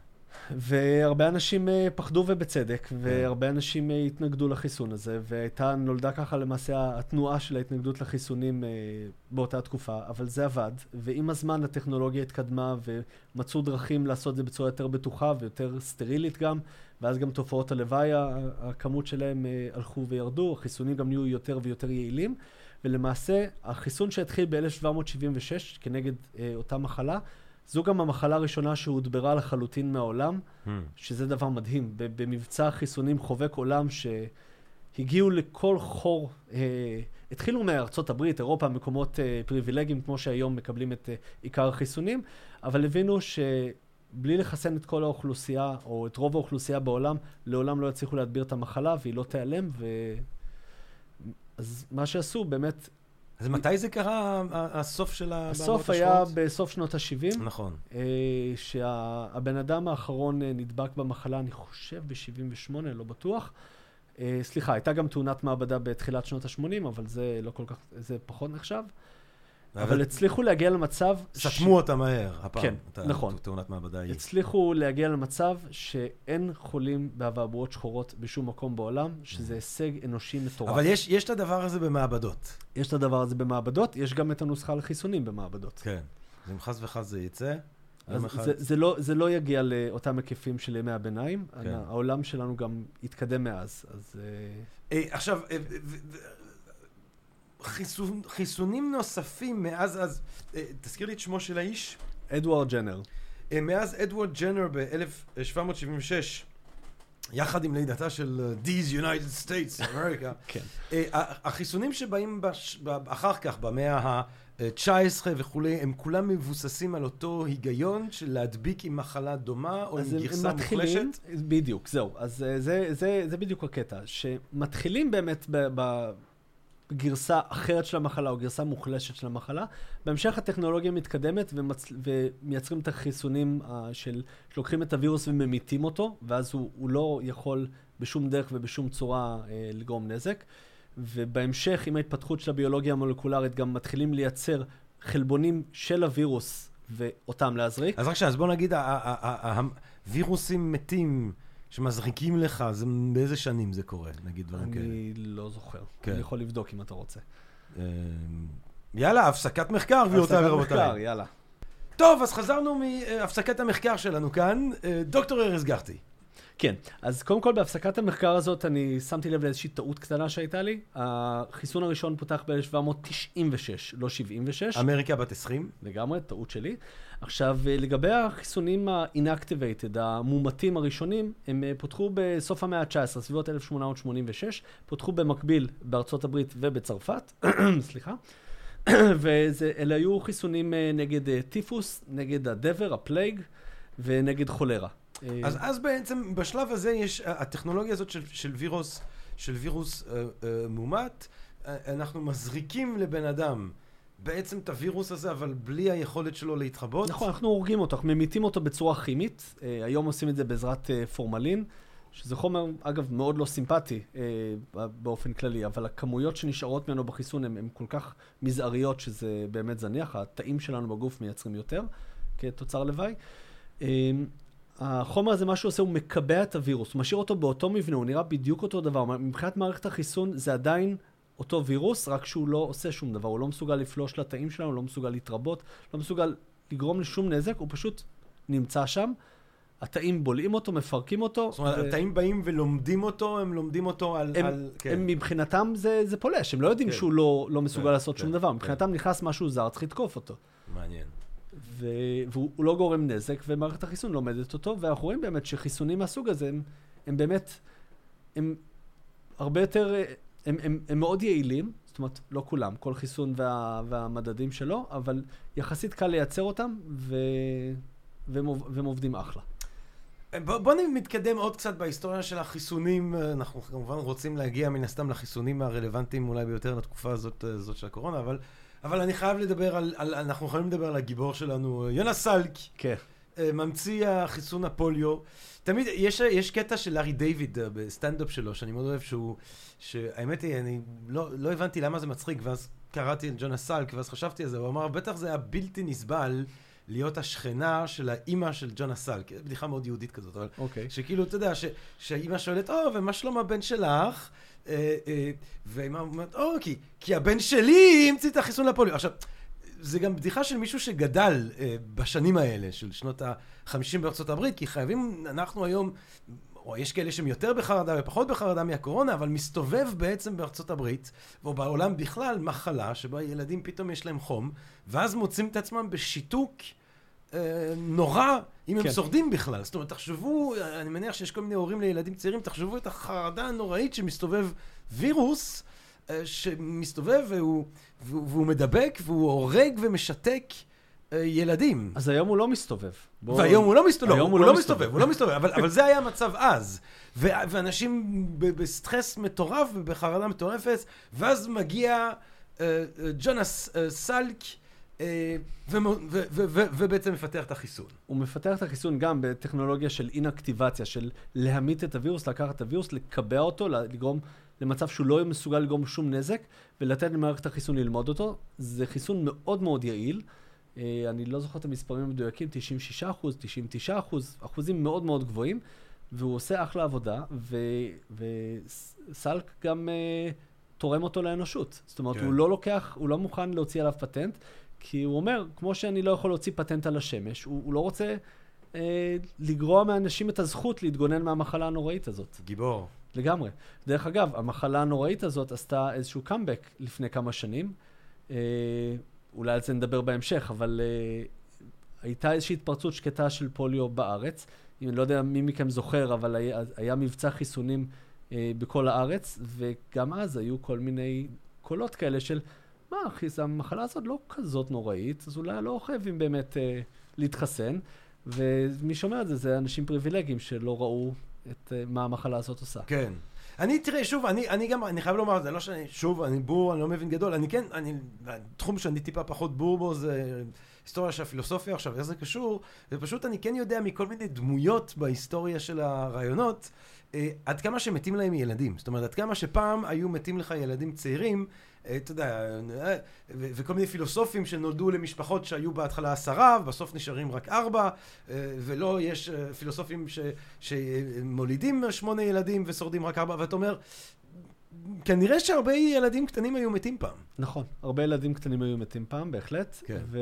והרבה אנשים אה, פחדו ובצדק, והרבה אנשים התנגדו לחיסון הזה, והייתה, נולדה ככה למעשה התנועה של ההתנגדות לחיסונים באותה תקופה, אבל זה עבד, ועם הזמן הטכנולוגיה התקדמה ומצאו דרכים לעשות את זה בצורה יותר בטוחה ויותר סטרילית גם, ואז גם תופעות הלוואי, הכמות שלהם אה, הלכו וירדו, החיסונים גם נהיו יותר ויותר יעילים, ולמעשה החיסון שהתחיל ב-1776 כנגד אה, אותה מחלה, זו גם המחלה הראשונה שהודברה לחלוטין מהעולם, שזה דבר מדהים. במבצע החיסונים חובק עולם שהגיעו לכל חור, אה, התחילו מארצות הברית, אירופה, מקומות אה, פריבילגיים, כמו שהיום מקבלים את אה, עיקר החיסונים, אבל הבינו שבלי לחסן את כל האוכלוסייה, או את רוב האוכלוסייה בעולם, לעולם לא יצליחו להדביר את המחלה, והיא לא תיעלם, ו... אז מה שעשו, באמת, אז מתי זה קרה, הסוף של ה... הסוף היה? בסוף שנות ה-70. נכון. אה, שהבן אדם האחרון אה, נדבק במחלה, אני חושב ב-78, לא בטוח. אה, סליחה, הייתה גם תאונת מעבדה בתחילת שנות ה-80, אבל זה לא כל כך, זה פחות נחשב. אבל הצליחו להגיע למצב... סתמו אותה מהר, הפעם. כן, נכון. תאונת מעבדה היא. הצליחו להגיע למצב שאין חולים באבעבועות שחורות בשום מקום בעולם, שזה הישג אנושי מטורף. אבל יש, יש את הדבר הזה במעבדות. יש את הדבר הזה במעבדות, יש גם את הנוסחה לחיסונים במעבדות. כן. אז אם חס וחס זה יצא, אז אחד... זה, זה, לא, זה לא יגיע לאותם היקפים של ימי הביניים. כן. העולם שלנו גם התקדם מאז, אז... אה, אה, עכשיו, אה, חיסון, חיסונים נוספים מאז אז, אה, תזכיר לי את שמו של האיש. אדוארד ג'נר. אה, מאז אדוארד ג'נר ב-1776, יחד עם לידתה של אה, These United States, America, כן. ה- החיסונים שבאים בש... אחר כך, במאה ה-19 וכולי, הם כולם מבוססים על אותו היגיון של להדביק עם מחלה דומה או עם גרסה מתחילים, מוחלשת. בדיוק, זהו. אז זה, זה, זה בדיוק הקטע, שמתחילים באמת ב, ב, בגרסה אחרת של המחלה או גרסה מוחלשת של המחלה. בהמשך הטכנולוגיה מתקדמת ומצ... ומייצרים את החיסונים uh, של... שלוקחים את הווירוס וממיתים אותו, ואז הוא, הוא לא יכול בשום דרך ובשום צורה uh, לגרום נזק. ובהמשך, עם ההתפתחות של הביולוגיה המולקולרית, גם מתחילים לייצר חלבונים של הווירוס ואותם להזריק. אז רק שנייה, אז בוא נגיד, הווירוסים מתים שמזריקים לך, זה באיזה שנים זה קורה, נגיד דברים כאלה. אני לא זוכר. כן. אני יכול לבדוק אם אתה רוצה. אה, יאללה, הפסקת מחקר, גבירותיי הפסקת ורבותיי. מחקר, יאללה. טוב, אז חזרנו מהפסקת המחקר שלנו כאן. אה, דוקטור ארז גחטי. כן, אז קודם כל בהפסקת המחקר הזאת אני שמתי לב לאיזושהי טעות קטנה שהייתה לי. החיסון הראשון פותח ב-1796, לא 76. אמריקה בת 20. לגמרי, טעות שלי. עכשיו, אה, לגבי החיסונים ה-inactivated, המומתים הראשונים, הם אה, פותחו בסוף המאה ה-19, סביבות 1886, פותחו במקביל בארצות הברית ובצרפת, סליחה. ואלה היו חיסונים אה, נגד טיפוס, נגד הדבר, ה plague, ונגד חולרה. אה, אז אז בעצם בשלב הזה יש, הטכנולוגיה הזאת של, של וירוס, של וירוס אה, אה, מומת, אה, אנחנו מזריקים לבן אדם בעצם את הווירוס הזה, אבל בלי היכולת שלו להתחבות? נכון, אנחנו הורגים אותו, אנחנו ממיתים אותו בצורה כימית. אה, היום עושים את זה בעזרת אה, פורמלין, שזה חומר, אגב, מאוד לא סימפטי אה, באופן כללי, אבל הכמויות שנשארות ממנו בחיסון הן כל כך מזעריות שזה באמת זניח, התאים שלנו בגוף מייצרים יותר כתוצר לוואי. החומר הזה, מה שהוא עושה, הוא מקבע את הווירוס, הוא משאיר אותו באותו מבנה, הוא נראה בדיוק אותו דבר. מבחינת מערכת החיסון זה עדיין אותו וירוס, רק שהוא לא עושה שום דבר, הוא לא מסוגל לפלוש לתאים שלנו, לא מסוגל להתרבות, לא מסוגל לגרום לשום נזק, הוא פשוט נמצא שם. התאים בולעים אותו, מפרקים אותו. זאת אומרת, ו... התאים באים ולומדים אותו, הם לומדים אותו על... הם, על... כן. הם מבחינתם זה, זה פולש, הם לא יודעים כן. שהוא לא, לא מסוגל כן, לעשות כן, שום דבר, כן. מבחינתם נכנס משהו זר, צריך לתקוף אותו. מעניין. והוא לא גורם נזק, ומערכת החיסון לומדת אותו, ואנחנו רואים באמת שחיסונים מהסוג הזה הם, הם באמת, הם הרבה יותר הם, הם, הם מאוד יעילים, זאת אומרת, לא כולם, כל חיסון וה, והמדדים שלו, אבל יחסית קל לייצר אותם, ו, והם, והם עובדים אחלה. בוא, בוא נתקדם עוד קצת בהיסטוריה של החיסונים. אנחנו כמובן רוצים להגיע מן הסתם לחיסונים הרלוונטיים אולי ביותר לתקופה הזאת, הזאת של הקורונה, אבל, אבל אני חייב לדבר על, על, אנחנו יכולים לדבר על הגיבור שלנו, יונס סלק. כן. ממציא החיסון הפוליו. תמיד, יש, יש קטע של לארי דיוויד אה, בסטנדאפ שלו, שאני מאוד אוהב, שהוא, שהאמת היא, אני לא, לא הבנתי למה זה מצחיק, ואז קראתי את ג'ונה סלק, ואז חשבתי על זה, הוא אמר, בטח זה היה בלתי נסבל להיות השכנה של האימא של ג'ונה סלק. בדיחה מאוד יהודית כזאת, אבל... אוקיי. Okay. שכאילו, אתה יודע, ש, שהאימא שואלת, או, ומה שלום הבן שלך? אה, אה, והאימא אומרת, או, כי, כי הבן שלי המציא את החיסון לפוליו. עכשיו... זה גם בדיחה של מישהו שגדל אה, בשנים האלה, של שנות ה-50 בארצות הברית, כי חייבים, אנחנו היום, או יש כאלה שהם יותר בחרדה ופחות בחרדה מהקורונה, אבל מסתובב בעצם בארצות הברית, או בעולם בכלל, מחלה שבה ילדים פתאום יש להם חום, ואז מוצאים את עצמם בשיתוק. אה, נורא, אם כן. הם שורדים בכלל. זאת אומרת, תחשבו, אני מניח שיש כל מיני הורים לילדים צעירים, תחשבו את החרדה הנוראית שמסתובב וירוס אה, שמסתובב והוא, והוא, והוא מדבק והוא הורג ומשתק אה, ילדים. אז היום הוא לא מסתובב. בוא... והיום הוא לא מסתובב, הוא, הוא לא, לא מסתובב, הוא לא מסתובב, אבל, אבל זה היה המצב אז. ו, ואנשים בסטרס מטורף ובחרדה מטורפת, ואז מגיע uh, ג'ונס uh, סלק, uh, ובעצם מפתח את החיסון. הוא מפתח את החיסון גם בטכנולוגיה של אינאקטיבציה, של להמית את הווירוס, לקחת את הווירוס, לקבע אותו, לגרום למצב שהוא לא יהיה מסוגל לגרום שום נזק, ולתת למערכת החיסון ללמוד אותו. זה חיסון מאוד מאוד יעיל. אה, אני לא זוכר את המספרים המדויקים, 96 אחוז, 99 אחוז, אחוזים מאוד מאוד גבוהים, והוא עושה אחלה עבודה, וסלק גם uh, תורם אותו לאנושות. זאת אומרת, כן. הוא לא לוקח, הוא לא מוכן להוציא עליו פטנט, כי הוא אומר, כמו שאני לא יכול להוציא פטנט על השמש, הוא, הוא לא רוצה uh, לגרוע מאנשים את הזכות להתגונן מהמחלה הנוראית הזאת. גיבור. לגמרי. דרך אגב, המחלה הנוראית הזאת עשתה איזשהו קאמבק לפני כמה שנים. אה, אולי על זה נדבר בהמשך, אבל אה, הייתה איזושהי התפרצות שקטה של פוליו בארץ. אני לא יודע מי מכם זוכר, אבל היה, היה מבצע חיסונים אה, בכל הארץ, וגם אז היו כל מיני קולות כאלה של, מה, אחי, המחלה הזאת לא כזאת נוראית, אז אולי לא חייבים באמת אה, להתחסן. ומי שומע את זה, זה אנשים פריבילגיים שלא ראו את uh, מה המחלה הזאת עושה. כן. אני, תראה, שוב, אני, אני גם, אני חייב לומר, זה לא שאני, שוב, אני בור, אני לא מבין גדול, אני כן, אני, התחום שאני טיפה פחות בור בו זה היסטוריה של הפילוסופיה עכשיו, איך זה קשור, ופשוט אני כן יודע מכל מיני דמויות בהיסטוריה של הרעיונות, אה, עד כמה שמתים להם ילדים. זאת אומרת, עד כמה שפעם היו מתים לך ילדים צעירים, אה, אתה יודע, אה, וכל מיני פילוסופים שנולדו למשפחות שהיו בהתחלה עשרה, ובסוף נשארים רק ארבע, אה, ולא, יש פילוסופים ש, שמולידים שמונה ילדים ושורדים רק ארבע, ואתה אומר, כנראה שהרבה ילדים קטנים היו מתים פעם. נכון, הרבה ילדים קטנים היו מתים פעם, בהחלט. כן. ו...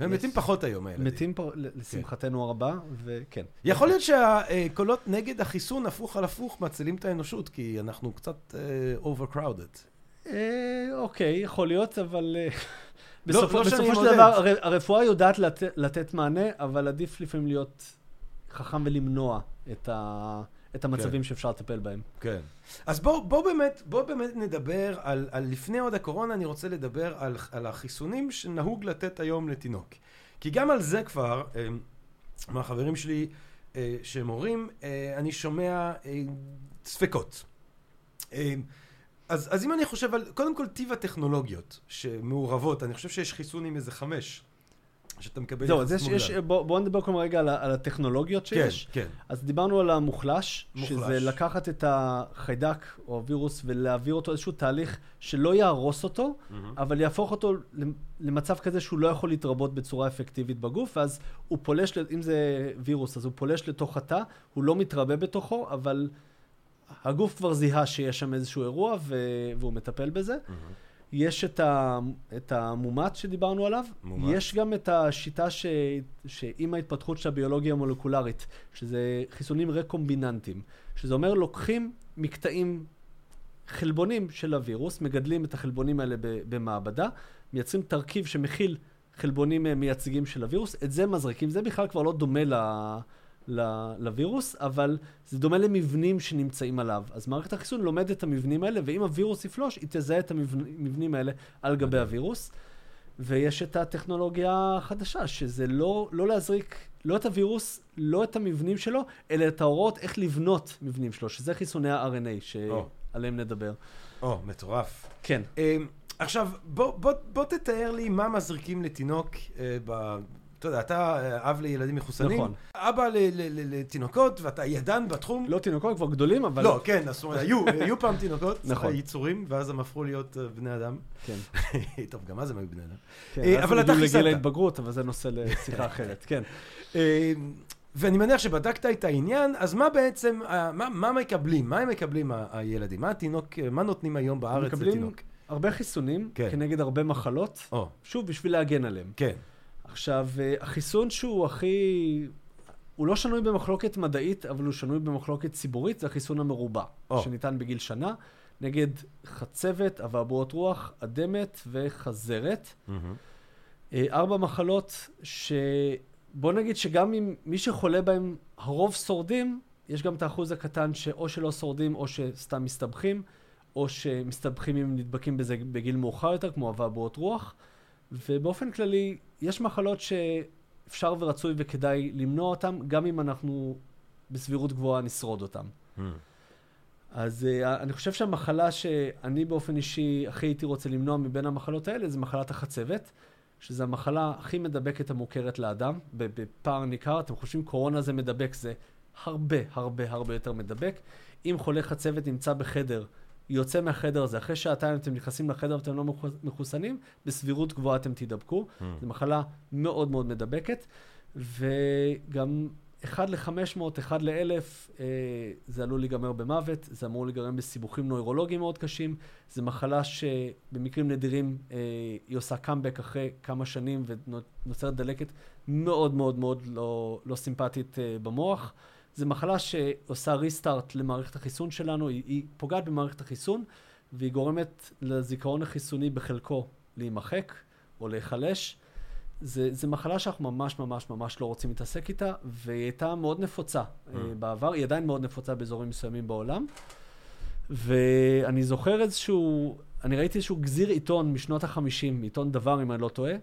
והם מתים פחות היום, הילדים. מתים פה, לשמחתנו כן. הרבה, וכן. יכול להיות שהקולות נגד החיסון, הפוך על הפוך, מצילים את האנושות, כי אנחנו קצת uh, overcrowded. אה, אוקיי, יכול להיות, אבל... אה, לא, בסופו, לא בסופו של דבר, הר, הרפואה יודעת לת, לתת מענה, אבל עדיף לפעמים להיות חכם ולמנוע את, ה, את המצבים כן. שאפשר לטפל בהם. כן. אז בואו בוא באמת, בוא באמת נדבר על, על לפני עוד הקורונה, אני רוצה לדבר על, על החיסונים שנהוג לתת היום לתינוק. כי גם על זה כבר, אה, מהחברים שלי שהם הורים, אני שומע ספקות. אז, אז אם אני חושב על, קודם כל טיב הטכנולוגיות שמעורבות, אני חושב שיש חיסון עם איזה חמש, שאתה מקבל זהו, אז יש, יש, מוגדל. בוא, נדבר קודם רגע על, על הטכנולוגיות כן, שיש. כן. אז דיברנו על המוחלש, מוחלש. שזה לקחת את החיידק או הווירוס ולהעביר אותו איזשהו תהליך שלא יהרוס אותו, אבל יהפוך אותו למ- למצב כזה שהוא לא יכול להתרבות בצורה אפקטיבית בגוף, ואז הוא פולש, אם זה וירוס, אז הוא פולש לתוך התא, הוא לא מתרבה בתוכו, אבל הגוף כבר זיהה שיש שם איזשהו אירוע ו- והוא מטפל בזה. יש את, ה, את המומט שדיברנו עליו, מומט. יש גם את השיטה ש, שעם ההתפתחות של הביולוגיה המולקולרית, שזה חיסונים רקומביננטיים, שזה אומר לוקחים מקטעים, חלבונים של הווירוס, מגדלים את החלבונים האלה במעבדה, מייצרים תרכיב שמכיל חלבונים אה, מייצגים של הווירוס, את זה מזריקים, זה בכלל כבר לא דומה ל... לווירוס, אבל זה דומה למבנים שנמצאים עליו. אז מערכת החיסון לומדת את המבנים האלה, ואם הווירוס יפלוש, היא תזהה את המבנים האלה על גבי הווירוס. ויש את הטכנולוגיה החדשה, שזה לא, לא להזריק לא את הווירוס, לא את המבנים שלו, אלא את ההוראות איך לבנות מבנים שלו, שזה חיסוני ה-RNA. שעליהם נדבר. או, מטורף. כן. אמ, עכשיו, בוא, בוא, בוא תתאר לי מה מזריקים לתינוק אה, ב... אתה יודע, אתה אה, אב לילדים מחוסנים. נכון. אבא לתינוקות, ואתה ידען בתחום. לא תינוקות, כבר גדולים, אבל... לא, כן, זאת אומרת, היו, היו פעם תינוקות, נכון. יצורים, ואז הם הפכו להיות אה, בני אדם. כן. טוב, גם אז הם היו בני אדם. כן, אה, אז אבל הם אתה חיסנת. לגיל ההתבגרות, אבל זה נושא לשיחה אחרת, כן. ואני מניח שבדקת את העניין, אז מה בעצם, מה, מה מקבלים? מה הם מקבלים הילדים? מה התינוק, מה נותנים היום בארץ מקבלים לתינוק? הרבה חיסונים כן. כנגד הרבה מחלות, או, שוב, בשביל להגן עליהם. כן. עכשיו, אה, החיסון שהוא הכי... הוא לא שנוי במחלוקת מדעית, אבל הוא שנוי במחלוקת ציבורית, זה החיסון המרובע, או. שניתן בגיל שנה, נגד חצבת, אבעבועות רוח, אדמת וחזרת. אה, ארבע מחלות שבוא נגיד שגם אם מי שחולה בהם, הרוב שורדים, יש גם את האחוז הקטן שאו שלא שורדים או שסתם מסתבכים, או שמסתבכים אם נדבקים בזה בגיל מאוחר יותר, כמו אבעבועות רוח. ובאופן כללי, יש מחלות שאפשר ורצוי וכדאי למנוע אותן, גם אם אנחנו בסבירות גבוהה נשרוד אותן. אז uh, אני חושב שהמחלה שאני באופן אישי הכי הייתי רוצה למנוע מבין המחלות האלה זה מחלת החצבת, שזו המחלה הכי מדבקת המוכרת לאדם, בפער ניכר. אתם חושבים קורונה זה מדבק, זה הרבה הרבה הרבה יותר מדבק. אם חולה חצבת נמצא בחדר, יוצא מהחדר הזה, אחרי שעתיים אתם נכנסים לחדר ואתם לא מחוס- מחוסנים, בסבירות גבוהה אתם תידבקו. זו מחלה מאוד מאוד מדבקת, וגם 1 ל-500, 1 ל-1000, אה, זה עלול להיגמר במוות, זה אמור להיגרם בסיבוכים נוירולוגיים מאוד קשים. זו מחלה שבמקרים נדירים אה, היא עושה קאמבק אחרי כמה שנים ונוצרת דלקת מאוד מאוד מאוד לא, לא סימפטית אה, במוח. זו מחלה שעושה ריסטארט למערכת החיסון שלנו, היא, היא פוגעת במערכת החיסון והיא גורמת לזיכרון החיסוני בחלקו להימחק או להיחלש. זה מחלה שאנחנו ממש ממש ממש לא רוצים להתעסק איתה, והיא הייתה מאוד נפוצה mm. בעבר, היא עדיין מאוד נפוצה באזורים מסוימים בעולם. ואני זוכר איזשהו, אני ראיתי איזשהו גזיר עיתון משנות החמישים, עיתון דבר אם אני לא טועה,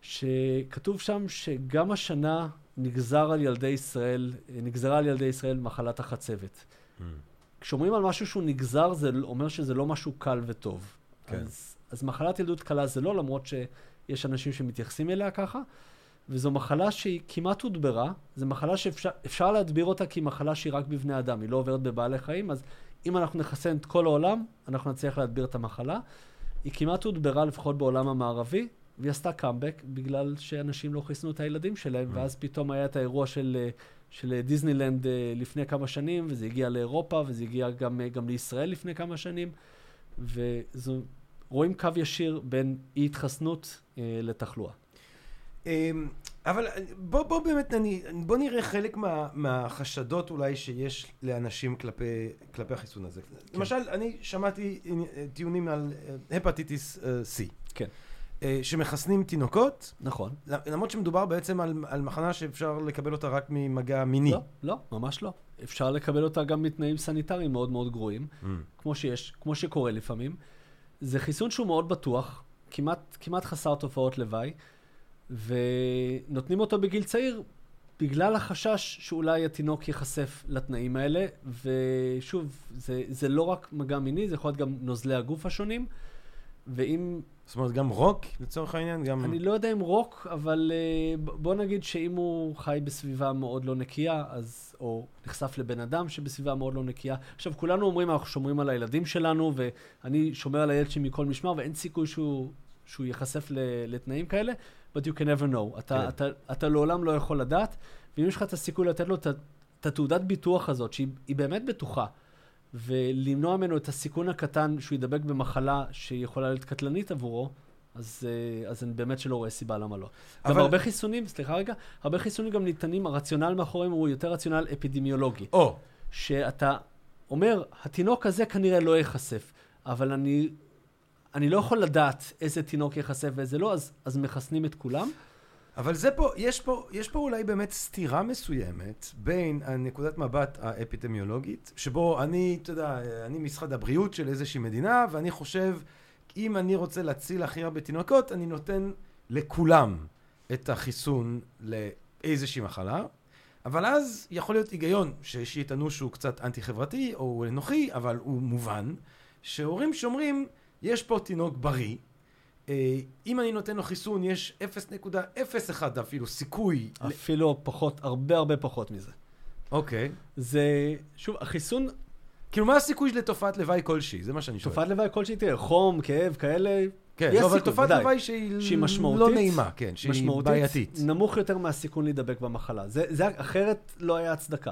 שכתוב שם שגם השנה נגזר על ילדי ישראל, נגזרה על ילדי ישראל מחלת החצבת. Mm. כשאומרים על משהו שהוא נגזר, זה אומר שזה לא משהו קל וטוב. כן. אז, אז מחלת ילדות קלה זה לא, למרות שיש אנשים שמתייחסים אליה ככה, וזו מחלה שהיא כמעט הודברה, זו מחלה שאפשר אפשר להדביר אותה כי היא מחלה שהיא רק בבני אדם, היא לא עוברת בבעלי חיים, אז אם אנחנו נחסן את כל העולם, אנחנו נצליח להדביר את המחלה. היא כמעט הודברה לפחות בעולם המערבי, והיא עשתה קאמבק בגלל שאנשים לא חיסנו את הילדים שלהם, ואז פתאום היה את האירוע של, אה, של דיסנילנד אה, לפני כמה שנים, וזה הגיע לאירופה, וזה הגיע גם, אה, גם לישראל לפני כמה שנים, ורואים קו ישיר בין אי-התחסנות אה, לתחלואה. אמ, אבל בוא, בוא באמת, אני, בוא נראה חלק מה, מהחשדות אולי שיש לאנשים כלפי, כלפי החיסון הזה. כן. למשל, אני שמעתי אה, טיעונים על אה, הפטיטיס אה, C. כן. אה, שמחסנים תינוקות, נכון. למרות שמדובר בעצם על, על מחנה שאפשר לקבל אותה רק ממגע מיני. לא, לא, ממש לא. אפשר לקבל אותה גם מתנאים סניטריים מאוד מאוד גרועים, Mm. כמו שיש, כמו שקורה לפעמים. זה חיסון שהוא מאוד בטוח, כמעט, כמעט חסר תופעות לוואי, ונותנים אותו בגיל צעיר בגלל החשש שאולי התינוק ייחשף לתנאים האלה, ושוב, זה, זה לא רק מגע מיני, זה יכול להיות גם נוזלי הגוף השונים, ואם... זאת אומרת, גם רוק, לצורך העניין? גם... אני לא יודע אם רוק, אבל uh, בוא נגיד שאם הוא חי בסביבה מאוד לא נקייה, אז, או נחשף לבן אדם שבסביבה מאוד לא נקייה. עכשיו, כולנו אומרים, אנחנו שומרים על הילדים שלנו, ואני שומר על הילד שלי מכל משמר, ואין סיכוי שהוא, שהוא ייחשף לתנאים כאלה, but you can never know. אתה, כן. אתה, אתה, אתה לעולם לא יכול לדעת, ואם יש לך את הסיכוי לתת לו את התעודת ביטוח הזאת, שהיא באמת בטוחה, ולמנוע ממנו את הסיכון הקטן שהוא ידבק במחלה שיכולה להיות קטלנית עבורו, אז, אה, אז אני באמת שלא רואה סיבה למה לא. אבל... גם הרבה חיסונים, סליחה רגע, הרבה חיסונים גם ניתנים, הרציונל מאחוריהם הוא יותר רציונל אפידמיולוגי. או. שאתה אומר, התינוק הזה כנראה לא ייחשף, אבל אני, אני לא יכול לדעת איזה תינוק ייחשף ואיזה לא, אז, אז מחסנים את כולם. אבל זה פה, יש פה, יש פה אולי באמת סתירה מסוימת בין הנקודת מבט האפידמיולוגית, שבו אני, אתה יודע, אני משרד הבריאות של איזושהי מדינה, ואני חושב, אם אני רוצה להציל הכי הרבה תינוקות, אני נותן לכולם את החיסון לאיזושהי מחלה, אבל אז יכול להיות היגיון שיטענו שהוא קצת אנטי-חברתי או אנוכי, אבל הוא מובן, שהורים שאומרים, יש פה תינוק בריא, אם אני נותן לו חיסון, יש 0.01 אפילו סיכוי. אפילו ל... פחות, הרבה הרבה פחות מזה. אוקיי. זה, שוב, החיסון... כאילו, מה הסיכוי לתופעת לוואי כלשהי? זה מה שאני שואל. תופעת לוואי כלשהי תראה, חום, כאב, כאלה... כן, לא, אבל תופעת לוואי שהיא, שהיא משמעותית, לא נעימה, כן, שהיא משמעותית, בעייתית. נמוך יותר מהסיכון להידבק במחלה. זה, זה אחרת לא היה הצדקה.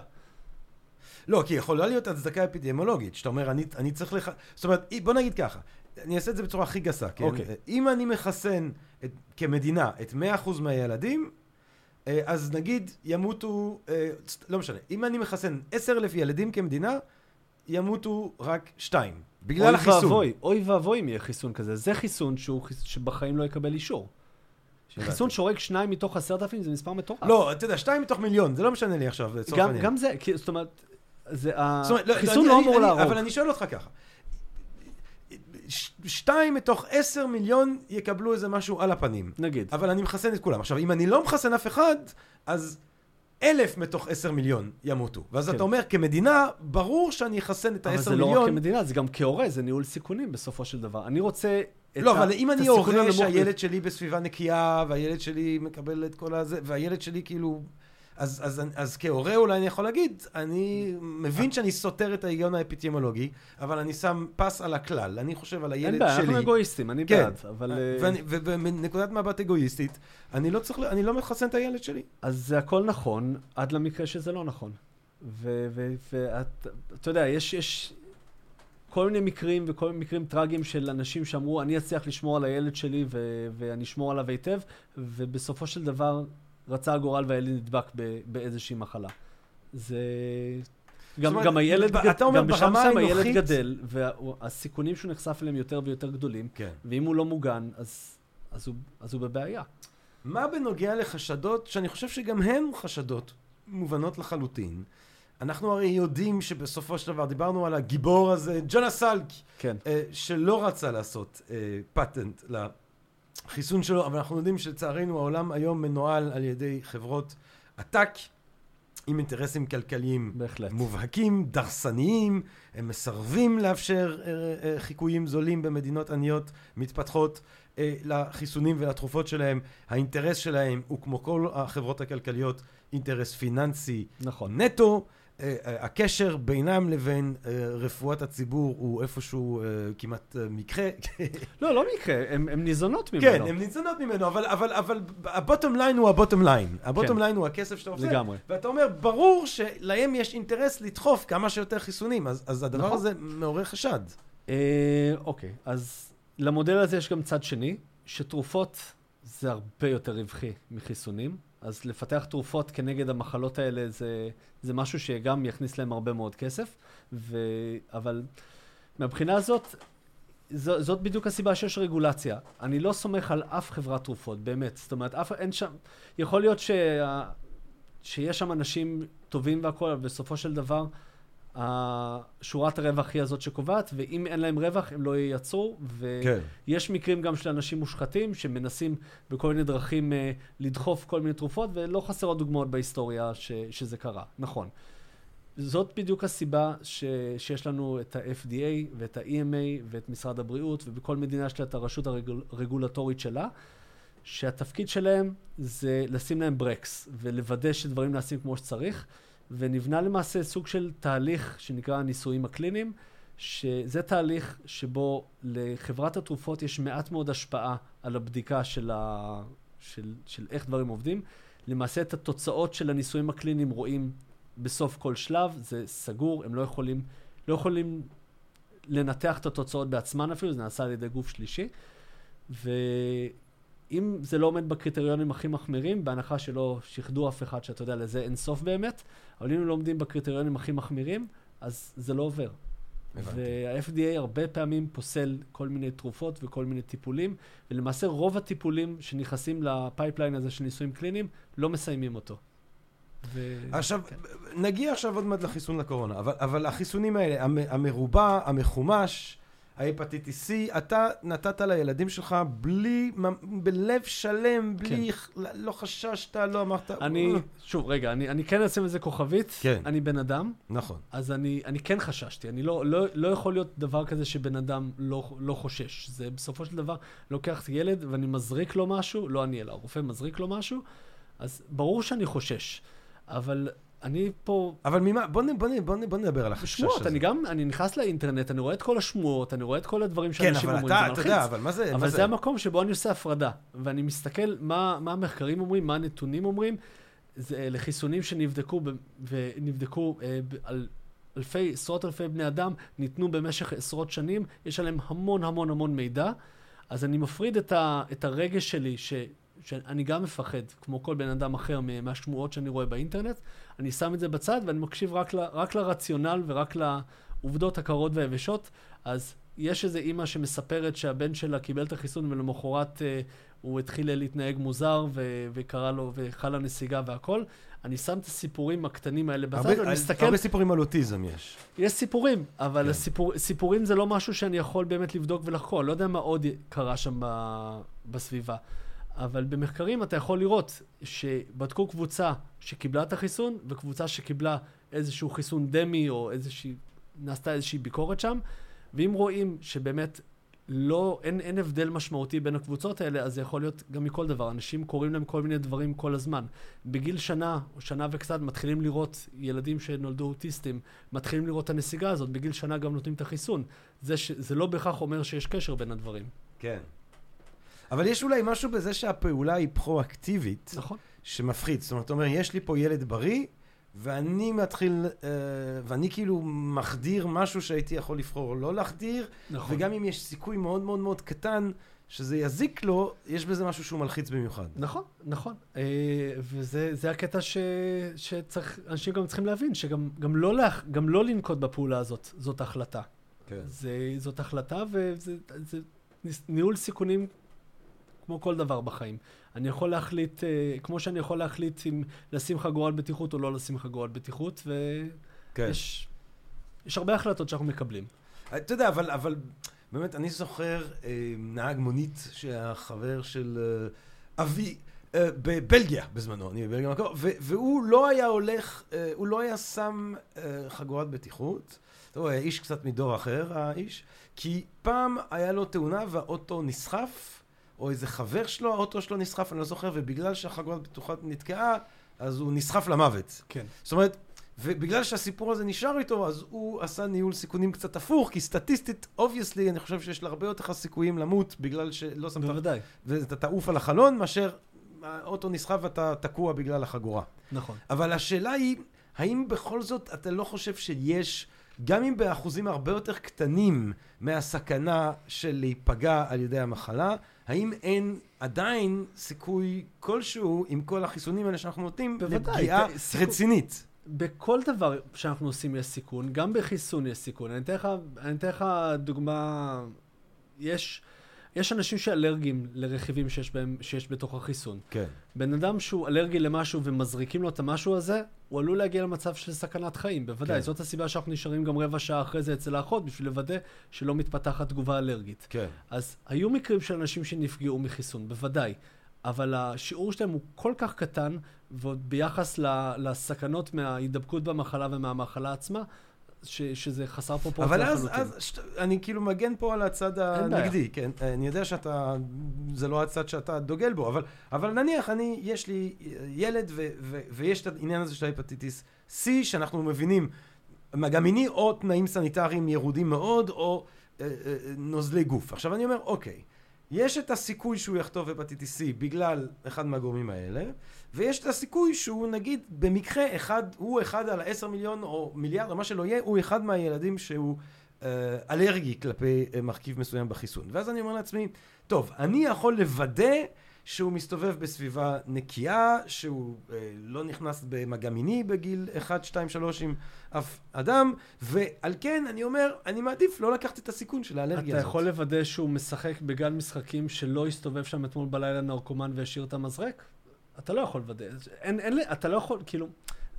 לא, כי יכולה להיות הצדקה אפידמיולוגית, שאתה אומר, אני, אני צריך לך... זאת אומרת, בוא נגיד ככה, אני אעשה את זה בצורה הכי גסה, כן? אוקיי. אם אני מחסן את, כמדינה את 100% מהילדים, אה, אז נגיד ימותו, אה, לא משנה, אם אני מחסן 10,000 ילדים כמדינה, ימותו רק שתיים. בגלל החיסון. ואבוי, אוי ואבוי אם יהיה חיסון כזה. זה חיסון שהוא, שבחיים לא יקבל אישור. חיסון שהורג שניים מתוך עשרת אלפים זה מספר מטורף. לא, אתה יודע, שתיים מתוך מיליון, זה לא משנה לי עכשיו, לצורך העניין. גם זה, זאת אומרת, זה, לא, החיסון לא, לא אמור להרוג. אבל אני שואל אותך ככה, שתיים מתוך עשר מיליון יקבלו איזה משהו על הפנים. נגיד. אבל אני מחסן את כולם. עכשיו, אם אני לא מחסן אף אחד, אז אלף מתוך עשר מיליון ימותו. ואז כן. אתה אומר, כמדינה, ברור שאני אחסן את העשר מיליון. אבל זה לא רק כמדינה, זה גם כהורה, זה ניהול סיכונים בסופו של דבר. אני רוצה לא, אבל אם אני הורה שהילד שלי בסביבה נקייה, והילד שלי מקבל את כל הזה, והילד שלי כאילו... אז, אז, אז, אז כהורה אולי אני יכול להגיד, אני מבין שאני סותר את ההיגיון האפיטימולוגי, אבל אני שם פס על הכלל, אני חושב על הילד שלי. אין בעיה, אנחנו אגואיסטים, אני כן. בעד, אבל... אה, ומנקודת מבט אגואיסטית, אני לא צריך, אני לא מחסן את הילד שלי. אז זה הכל נכון, עד למקרה שזה לא נכון. ואתה יודע, יש, יש כל מיני מקרים וכל מיני מקרים טרגיים של אנשים שאמרו, אני אצליח לשמור על הילד שלי ואני אשמור עליו היטב, ובסופו של דבר רצה הגורל והילד נדבק באיזושהי מחלה. זה... גם, אומרת, גם הילד, גד... אומר גם בשלב מסוים הילד גדל, והסיכונים שהוא נחשף אליהם יותר ויותר גדולים, כן. ואם הוא לא מוגן, אז, אז, הוא, אז הוא בבעיה. מה בנוגע לחשדות, שאני חושב שגם הן חשדות מובנות לחלוטין, אנחנו הרי יודעים שבסופו של דבר, דיברנו על הגיבור הזה, ג'ונה סלק, כן. אה, שלא רצה לעשות אה, פטנט החיסון שלו, אבל אנחנו יודעים שלצערנו העולם היום מנוהל על ידי חברות עתק עם אינטרסים כלכליים בהחלט. מובהקים, דרסניים, הם מסרבים לאפשר אה, אה, חיקויים זולים במדינות עניות מתפתחות אה, לחיסונים ולתרופות שלהם. האינטרס שלהם הוא כמו כל החברות הכלכליות אינטרס פיננסי נכון. נטו. אה, אה, הקשר בינם לבין אה, רפואת הציבור הוא איפשהו כמעט מקרה. לא, לא מקרה, הן ניזונות ממנו. כן, הן ניזונות ממנו, אבל, אבל, אבל ה bottom line הוא ה bottom line. ה bottom line הוא הכסף שאתה עושה. לגמרי. ואתה אומר, ברור שלהם יש אינטרס לדחוף כמה שיותר חיסונים, אז, אז הדבר נכון. הזה מעורר חשד. אה, אוקיי, אז למודל הזה יש גם צד שני, שתרופות זה הרבה יותר רווחי מחיסונים. אז לפתח תרופות כנגד המחלות האלה זה, זה משהו שגם יכניס להם הרבה מאוד כסף, ו... אבל מהבחינה הזאת, ז, זאת בדיוק הסיבה שיש רגולציה. אני לא סומך על אף חברת תרופות, באמת. זאת אומרת, אף, אין שם... יכול להיות שה, שיש שם אנשים טובים והכול, אבל בסופו של דבר, שורת הרווח היא הזאת שקובעת, ואם אין להם רווח, הם לא ייצרו. כן. ויש מקרים גם של אנשים מושחתים שמנסים בכל מיני דרכים uh, לדחוף כל מיני תרופות, ולא חסרות דוגמאות בהיסטוריה ש, שזה קרה, נכון. זאת בדיוק הסיבה ש, שיש לנו את ה-FDA ואת ה-EMA ואת משרד הבריאות, ובכל מדינה יש לה את הרשות הרגולטורית שלה, שהתפקיד שלהם זה לשים להם ברקס ולוודא שדברים נעשים כמו שצריך. ונבנה למעשה סוג של תהליך שנקרא הניסויים הקליניים, שזה תהליך שבו לחברת התרופות יש מעט מאוד השפעה על הבדיקה של, ה... של, של איך דברים עובדים. למעשה את התוצאות של הניסויים הקליניים רואים בסוף כל שלב, זה סגור, הם לא יכולים, לא יכולים לנתח את התוצאות בעצמן אפילו, זה נעשה על ידי גוף שלישי. ו... אם זה לא עומד בקריטריונים הכי מחמירים, בהנחה שלא שיחדו אף אחד, שאתה יודע, לזה אין סוף באמת, אבל אם הם לא עומדים בקריטריונים הכי מחמירים, אז זה לא עובר. וה-FDA הרבה פעמים פוסל כל מיני תרופות וכל מיני טיפולים, ולמעשה רוב הטיפולים שנכנסים ל pipeline הזה של ניסויים קליניים, לא מסיימים אותו. ו... עכשיו, כן. נגיע עכשיו עוד מעט לחיסון לקורונה, אבל, אבל החיסונים האלה, המרובע, המחומש, ההפטיטיס C, אתה נתת לילדים שלך בלי, בלב שלם, בלי, כן. לא חששת, לא אמרת... אני, שוב, רגע, אני, אני כן אשים איזה כוכבית, כן. אני בן אדם. נכון. אז אני, אני כן חששתי, אני לא, לא, לא יכול להיות דבר כזה שבן אדם לא, לא חושש. זה בסופו של דבר, לוקח ילד ואני מזריק לו משהו, לא אני אלא, הרופא מזריק לו משהו, אז ברור שאני חושש. אבל אני פה... אבל ממה, בוא, בוא, בוא, בוא נדבר על החשש הזה. שמועות, אני גם, אני נכנס לאינטרנט, אני רואה את כל השמועות, אני רואה את כל הדברים כן, שאנשים אומרים, זה מלחיץ. כן, אבל אתה, אתה יודע, אבל מה זה... אבל מה זה, זה המקום שבו אני עושה הפרדה, ואני מסתכל מה, מה המחקרים אומרים, מה הנתונים אומרים, זה לחיסונים שנבדקו, ב, ונבדקו אה, על אלפי, עשרות אלפי בני אדם, ניתנו במשך עשרות שנים, יש עליהם המון המון המון מידע, אז אני מפריד את, ה, את הרגש שלי, ש... שאני גם מפחד, כמו כל בן אדם אחר, מהשמועות שאני רואה באינטרנט, אני שם את זה בצד ואני מקשיב רק, ל, רק לרציונל ורק לעובדות הקרות והיבשות. אז יש איזו אימא שמספרת שהבן שלה קיבל את החיסון ולמחרת אה, הוא התחיל להתנהג מוזר ו- וקרה לו, וחלה נסיגה והכל. אני שם את הסיפורים הקטנים האלה בצד, ואני מסתכל... הרבה סיפורים על אוטיזם יש. יש סיפורים, אבל כן. הסיפור, סיפורים זה לא משהו שאני יכול באמת לבדוק ולחקור. אני לא יודע מה עוד קרה שם ב- בסביבה. אבל במחקרים אתה יכול לראות שבדקו קבוצה שקיבלה את החיסון וקבוצה שקיבלה איזשהו חיסון דמי או איזושהי, נעשתה איזושהי ביקורת שם, ואם רואים שבאמת לא, אין, אין הבדל משמעותי בין הקבוצות האלה, אז זה יכול להיות גם מכל דבר. אנשים קוראים להם כל מיני דברים כל הזמן. בגיל שנה או שנה וקצת מתחילים לראות ילדים שנולדו אוטיסטים, מתחילים לראות את הנסיגה הזאת, בגיל שנה גם נותנים את החיסון. זה, ש, זה לא בהכרח אומר שיש קשר בין הדברים. כן. אבל יש אולי משהו בזה שהפעולה היא פרואקטיבית. נכון. שמפחיד. זאת אומרת, אתה אומר, יש לי פה ילד בריא, ואני מתחיל, אה, ואני כאילו מחדיר משהו שהייתי יכול לבחור לא להחדיר, נכון. וגם אם יש סיכוי מאוד מאוד מאוד קטן שזה יזיק לו, יש בזה משהו שהוא מלחיץ במיוחד. נכון, נכון. אה, וזה הקטע ש, שצריך, אנשים גם צריכים להבין, שגם גם לא, לה, גם לא לנקוט בפעולה הזאת, זאת החלטה. כן. זה, זאת החלטה וזה זה ניהול סיכונים כמו כל דבר בחיים. אני יכול להחליט, אה, כמו שאני יכול להחליט אם לשים חגורת בטיחות או לא לשים חגורת בטיחות, ויש כן. יש הרבה החלטות שאנחנו מקבלים. אתה יודע, אבל, אבל באמת, אני זוכר אה, נהג מונית שהחבר של אה, אבי, אה, בבלגיה בזמנו, אני בבלגיה מקור, והוא לא היה הולך, אה, הוא לא היה שם אה, חגורת בטיחות. הוא היה איש קצת מדור אחר, האיש, כי פעם היה לו תאונה והאוטו נסחף. או איזה חבר שלו, האוטו שלו נסחף, אני לא זוכר, ובגלל שהחגורת בטוחה נתקעה, אז הוא נסחף למוות. כן. זאת אומרת, ובגלל שהסיפור הזה נשאר איתו, אז הוא עשה ניהול סיכונים קצת הפוך, כי סטטיסטית, obviously, אני חושב שיש לה הרבה יותר סיכויים למות, בגלל שלא שמת... בוודאי. ואתה תעוף על החלון, מאשר האוטו נסחף ואתה תקוע בגלל החגורה. נכון. אבל השאלה היא, האם בכל זאת אתה לא חושב שיש... גם אם באחוזים הרבה יותר קטנים מהסכנה של להיפגע על ידי המחלה, האם אין עדיין סיכוי כלשהו עם כל החיסונים האלה שאנחנו נותנים לפגיעה רצינית? בכל דבר שאנחנו עושים יש סיכון, גם בחיסון יש סיכון. אני אתן לך, אני אתן לך דוגמה, יש, יש אנשים שאלרגיים לרכיבים שיש, בהם, שיש בתוך החיסון. כן. בן אדם שהוא אלרגי למשהו ומזריקים לו את המשהו הזה, הוא עלול להגיע למצב של סכנת חיים, בוודאי. כן. זאת הסיבה שאנחנו נשארים גם רבע שעה אחרי זה אצל האחות, בשביל לוודא שלא מתפתחת תגובה אלרגית. כן. אז היו מקרים של אנשים שנפגעו מחיסון, בוודאי. אבל השיעור שלהם הוא כל כך קטן, ועוד ביחס לסכנות מההידבקות במחלה ומהמחלה עצמה, ש- שזה חסר פרופורציה אבל אז, לחלוטין. אז שת, אני כאילו מגן פה על הצד. הנגדי, כן? אני יודע שאתה, זה לא הצד שאתה דוגל בו, אבל, אבל נניח אני, יש לי ילד ו, ו, ויש את העניין הזה של ההפטיטיס C, שאנחנו מבינים, מגע מיני או תנאים סניטריים ירודים מאוד, או אה, אה, נוזלי גוף. עכשיו אני אומר, אוקיי, יש את הסיכוי שהוא יחטוף הפטיטיס C בגלל אחד מהגורמים האלה, ויש את הסיכוי שהוא נגיד במקרה אחד, הוא אחד על עשר מיליון או מיליארד או מה שלא יהיה, הוא אחד מהילדים שהוא אה, אלרגי כלפי אה, מרכיב מסוים בחיסון. ואז אני אומר לעצמי, טוב, אני יכול לוודא שהוא מסתובב בסביבה נקייה, שהוא אה, לא נכנס במגע מיני בגיל 1, 2, 3 עם אף אדם, ועל כן אני אומר, אני מעדיף לא לקחת את הסיכון של האלרגיה אתה הזאת. יכול לוודא שהוא משחק בגן משחקים שלא הסתובב שם אתמול בלילה נרקומן והשאיר את המזרק? אתה לא יכול לוודא. אין, אין, אתה לא יכול, כאילו,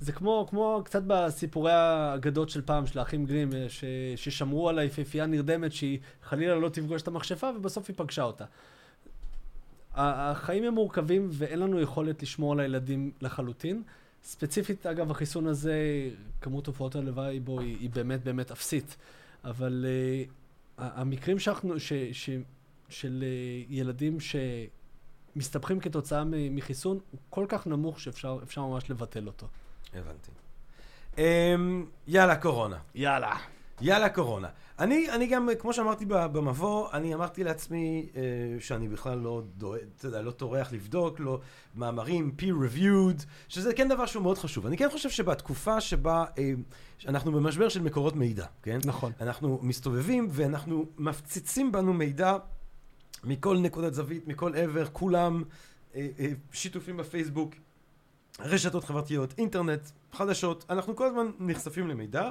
זה כמו, כמו קצת בסיפורי האגדות של פעם, של האחים גרים, אה, ש, ששמרו על היפהפייה נרדמת שהיא חלילה לא תפגוש את המכשפה ובסוף היא פגשה אותה. החיים הם מורכבים ואין לנו יכולת לשמור על הילדים לחלוטין. ספציפית, אגב, החיסון הזה, כמות תופעות הלוואי בו היא, היא באמת באמת אפסית. אבל uh, המקרים שאנחנו, ש, ש, של uh, ילדים שמסתבכים כתוצאה מחיסון, הוא כל כך נמוך שאפשר אפשר ממש לבטל אותו. הבנתי. אמ, יאללה, קורונה. יאללה. יאללה קורונה. אני, אני גם, כמו שאמרתי במבוא, אני אמרתי לעצמי אה, שאני בכלל לא דואג, אתה יודע, לא טורח לבדוק, לא מאמרים peer-reviewed, שזה כן דבר שהוא מאוד חשוב. אני כן חושב שבתקופה שבה אה, אנחנו במשבר של מקורות מידע, כן? נכון. אנחנו מסתובבים ואנחנו מפציצים בנו מידע מכל נקודת זווית, מכל עבר, כולם אה, אה, שיתופים בפייסבוק, רשתות חברתיות, אינטרנט, חדשות, אנחנו כל הזמן נחשפים למידע,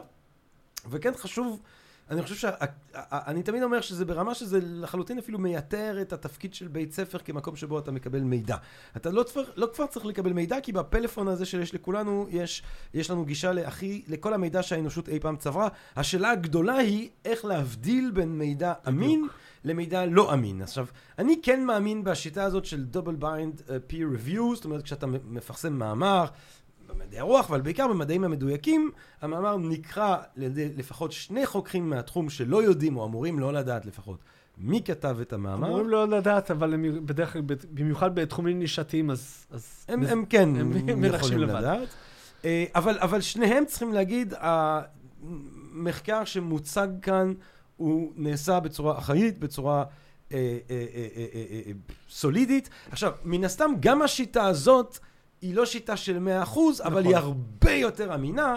וכן חשוב, אני חושב שאני תמיד אומר שזה ברמה שזה לחלוטין אפילו מייתר את התפקיד של בית ספר כמקום שבו אתה מקבל מידע. אתה לא, כבר, לא כבר צריך לקבל מידע, כי בפלאפון הזה שיש לכולנו, יש, יש לנו גישה להכי, לכל המידע שהאנושות אי פעם צברה. השאלה הגדולה היא איך להבדיל בין מידע אמין למידע לא אמין. עכשיו, אני כן מאמין בשיטה הזאת של double bind uh, peer review, זאת אומרת, כשאתה מפרסם מאמר, במדעי הרוח, אבל בעיקר במדעים המדויקים, המאמר נקרא על ידי לפחות שני חוקרים מהתחום שלא יודעים, או אמורים לא לדעת לפחות, מי כתב את המאמר. אמורים לא לדעת, אבל הם בדרך כלל, במיוחד בתחומים נישתיים, אז... אז הם, בז- הם כן הם הם יכולים לבד. לדעת. אה, אבל, אבל שניהם צריכים להגיד, המחקר שמוצג כאן הוא נעשה בצורה אחראית, בצורה אה, אה, אה, אה, אה, אה, סולידית. עכשיו, מן הסתם גם השיטה הזאת היא לא שיטה של 100%, אבל נכון. היא הרבה יותר אמינה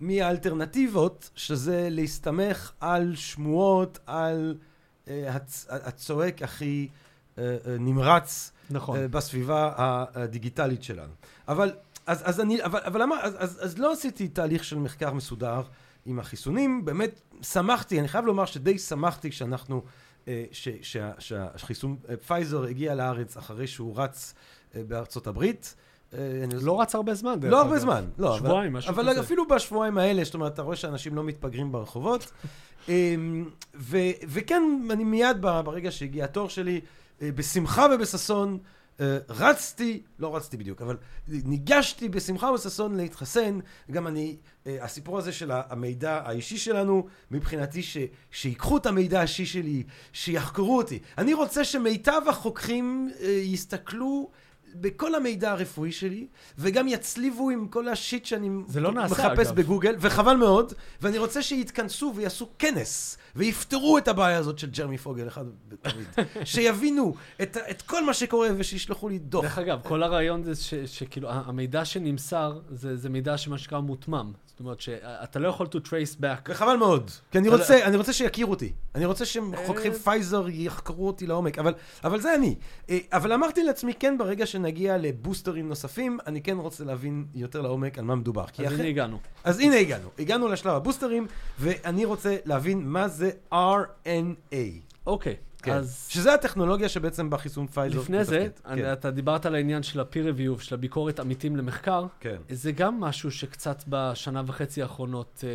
מהאלטרנטיבות, שזה להסתמך על שמועות, על אה, הצ, הצועק הכי אה, אה, נמרץ נכון. אה, בסביבה הדיגיטלית שלנו. אבל, אז, אז אני, אבל, אבל למה, אז, אז, אז לא עשיתי תהליך של מחקר מסודר עם החיסונים, באמת שמחתי, אני חייב לומר שדי שמחתי כשאנחנו, ש, שה, שהחיסון פייזר הגיע לארץ אחרי שהוא רץ בארצות הברית. אה, לא רץ הרבה זמן, לא הרבה. זמן, לא. אבל- שבועיים, משהו אבל כזה. אפילו בשבועיים האלה, זאת אומרת, אתה רואה שאנשים לא מתפגרים ברחובות. אמ, ו- וכן, אני מיד ברגע שהגיע התור שלי, אה, בשמחה ובששון, אה, רצתי, לא רצתי בדיוק, אבל ניגשתי בשמחה ובששון להתחסן. גם אני, הסיפור הזה של ה- המידע האישי שלנו, מבחינתי ש- שיקחו את המידע האישי שלי, שיחקרו אותי. אני רוצה שמיטב החוקרים יסתכלו בכל המידע הרפואי שלי, וגם יצליבו עם כל השיט שאני לא נעשה, מחפש אגב. בגוגל, וחבל מאוד, ואני רוצה שיתכנסו ויעשו כנס, ויפתרו את הבעיה הזאת של ג'רמי פוגל אחת ולתמיד. שיבינו את, את כל מה שקורה ושישלחו לי דוח. דרך אגב, כל הרעיון זה ש- שכאילו, המידע שנמסר, זה זה מידע שמה שנקרא מותמם. זאת אומרת שאתה לא יכול to trace back. וחבל מאוד, כי אני לא- רוצה, אני רוצה שיכירו אותי. אני רוצה שחוקרים אה. פייזר יחקרו אותי לעומק, אבל, אבל זה אני. אה, אבל אמרתי לעצמי, כן, ברגע שנגיע לבוסטרים נוספים, אני כן רוצה להבין יותר לעומק על מה מדובר. אז אחרי- הנה הגענו. אז הנה הגענו, הגענו לשלב הבוסטרים, ואני רוצה להבין מה זה RNA. אוקיי, כן. אז- שזה הטכנולוגיה שבעצם בחיסון פייזר לפני זה, מתפקד. אני- כן, אתה דיברת על העניין של ה-peer review, של הביקורת עמיתים למחקר. כן. זה גם משהו שקצת בשנה וחצי האחרונות אה,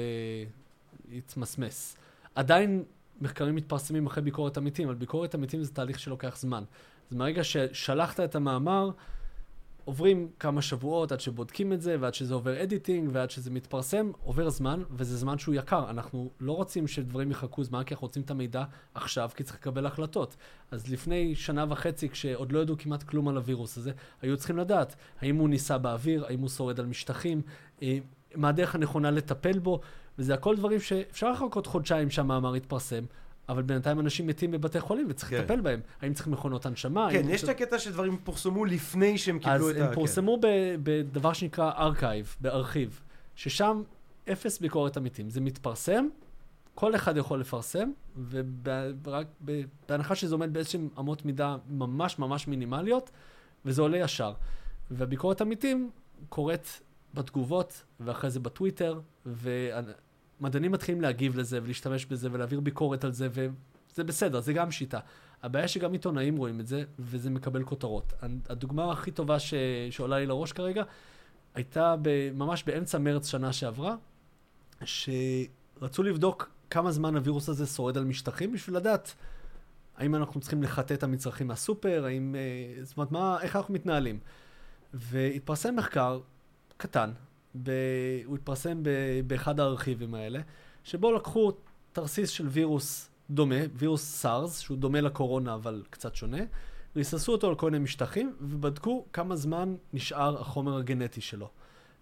התמסמס. עדיין מחקרים מתפרסמים אחרי ביקורת עמיתים, אבל ביקורת עמיתים זה תהליך שלוקח זמן. אז מהרגע ששלחת את המאמר, עוברים כמה שבועות עד שבודקים את זה, ועד שזה עובר אדיטינג, ועד שזה מתפרסם, עובר זמן, וזה זמן שהוא יקר. אנחנו לא רוצים שדברים יחכו זמן, כי אנחנו רוצים את המידע עכשיו, כי צריך לקבל החלטות. אז לפני שנה וחצי, כשעוד לא ידעו כמעט כלום על הווירוס הזה, היו צריכים לדעת האם הוא ניסה באוויר, האם הוא שורד על משטחים, אה, מה הדרך הנכונה לטפל בו, וזה הכל דברים שאפשר לחכות חודשיים שהמאמר יתפרסם. אבל בינתיים אנשים מתים בבתי חולים וצריך כן. לטפל בהם. האם צריך מכונות הנשמה? כן, יש את הקטע שדברים פורסמו לפני שהם אז קיבלו את ה... הם פורסמו ב- בדבר שנקרא arXiv, ב arXiv, ששם אפס ביקורת עמיתים. זה מתפרסם, כל אחד יכול לפרסם, ורק בהנחה שזה עומד באיזשהן אמות מידה ממש ממש מינימליות, וזה עולה ישר. והביקורת עמיתים קורית בתגובות, ואחרי זה בטוויטר, ומדענים מתחילים להגיב לזה, ולהשתמש בזה, ולהעביר ביקורת על זה, וזה בסדר, זה גם שיטה. הבעיה שגם עיתונאים רואים את זה, וזה מקבל כותרות. הדוגמה הכי טובה ש... שעולה לי לראש כרגע, הייתה ב... ממש באמצע מרץ שנה שעברה, שרצו לבדוק כמה זמן הווירוס הזה שורד על משטחים, בשביל לדעת האם אנחנו צריכים לחטא את המצרכים מהסופר, האם... אה, זאת אומרת, מה, איך אנחנו מתנהלים. והתפרסם מחקר קטן, ב... הוא התפרסם ב... באחד הארכיבים האלה, שבו לקחו תרסיס של וירוס דומה, וירוס סארס, שהוא דומה לקורונה אבל קצת שונה, ריססו אותו על כל מיני משטחים, ובדקו כמה זמן נשאר החומר הגנטי שלו.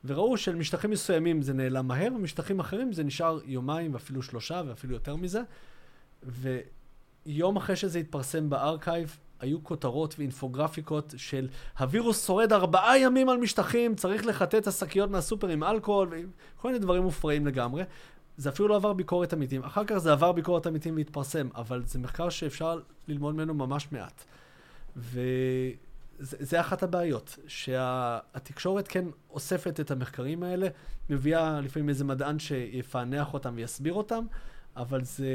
וראו שעל משטחים מסוימים זה נעלם מהר, ומשטחים אחרים זה נשאר יומיים, ואפילו שלושה, ואפילו יותר מזה. ויום אחרי שזה התפרסם ב arXiv, היו כותרות ואינפוגרפיקות של הווירוס שורד ארבעה ימים על משטחים, צריך לחטא את השקיות מהסופר עם אלכוהול, וכל מיני דברים מופרעים לגמרי. זה אפילו לא עבר ביקורת עמיתים. אחר כך זה עבר ביקורת עמיתים והתפרסם, אבל זה מחקר שאפשר ללמוד ממנו ממש מעט. וזה אחת הבעיות, שהתקשורת כן אוספת את המחקרים האלה, מביאה לפעמים איזה מדען שיפענח אותם ויסביר אותם, אבל זה...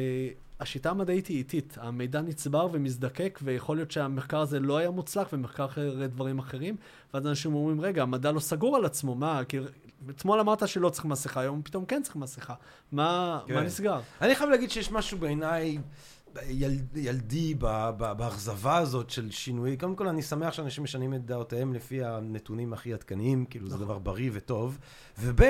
השיטה המדעית היא איטית, המידע נצבר ומזדקק, ויכול להיות שהמחקר הזה לא היה מוצלח, ומחקר אחר דברים אחרים, ואז אנשים אומרים, רגע, המדע לא סגור על עצמו, מה, כי אתמול אמרת שלא צריך מסכה, היום פתאום כן צריך מסכה. מה, כן. מה נסגר? אני חייב להגיד שיש משהו בעיניי יל, ילדי באכזבה הזאת של שינוי. קודם כל, אני שמח שאנשים משנים את דעותיהם לפי הנתונים הכי עדכניים, כאילו זה דבר בריא וטוב. וב',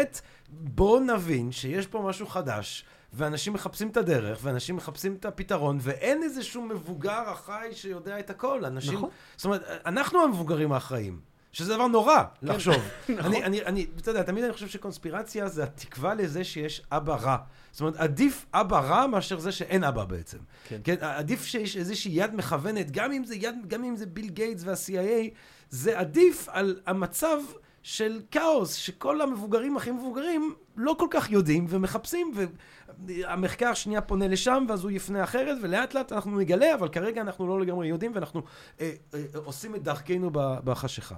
בואו נבין שיש פה משהו חדש. ואנשים מחפשים את הדרך, ואנשים מחפשים את הפתרון, ואין איזשהו מבוגר אחראי שיודע את הכל. אנשים... נכון. זאת אומרת, אנחנו המבוגרים האחראים. שזה דבר נורא לחשוב. אני, אני, אני, אתה יודע, תמיד אני חושב שקונספירציה זה התקווה לזה שיש אבא רע. זאת אומרת, עדיף אבא רע מאשר זה שאין אבא בעצם. כן. כן, עדיף שיש איזושהי יד מכוונת, גם אם זה יד, גם אם זה ביל גייטס וה-CIA, זה עדיף על המצב של כאוס, שכל המבוגרים הכי מבוגרים לא כל כך יודעים ומחפשים, והמחקר שנייה פונה לשם, ואז הוא יפנה אחרת, ולאט לאט אנחנו נגלה, אבל כרגע אנחנו לא לגמרי יודעים, ואנחנו אה, אה, עושים את דרכנו בחשיכה.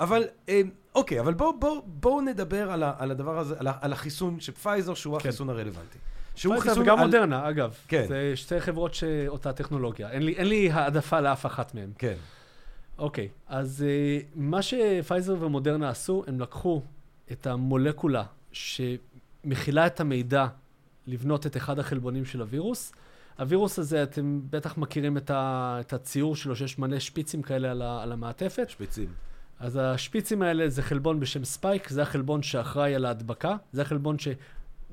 אבל, אה, אוקיי, אבל בואו בוא, בוא נדבר על, ה, על הדבר הזה, על, ה, על החיסון של פייזר, שהוא כן. החיסון הרלוונטי. שהוא חיסון וגם על... מודרנה, אגב. כן. זה שתי חברות שאותה טכנולוגיה. אין לי, אין לי העדפה לאף אחת מהן. כן. אוקיי, אז אה, מה שפייזר ומודרנה עשו, הם לקחו את המולקולה שמכילה את המידע לבנות את אחד החלבונים של הווירוס. הווירוס הזה, אתם בטח מכירים את, ה, את הציור שלו, שיש מלא שפיצים כאלה על, ה, על המעטפת. שפיצים. אז השפיצים האלה זה חלבון בשם ספייק, זה החלבון שאחראי על ההדבקה, זה החלבון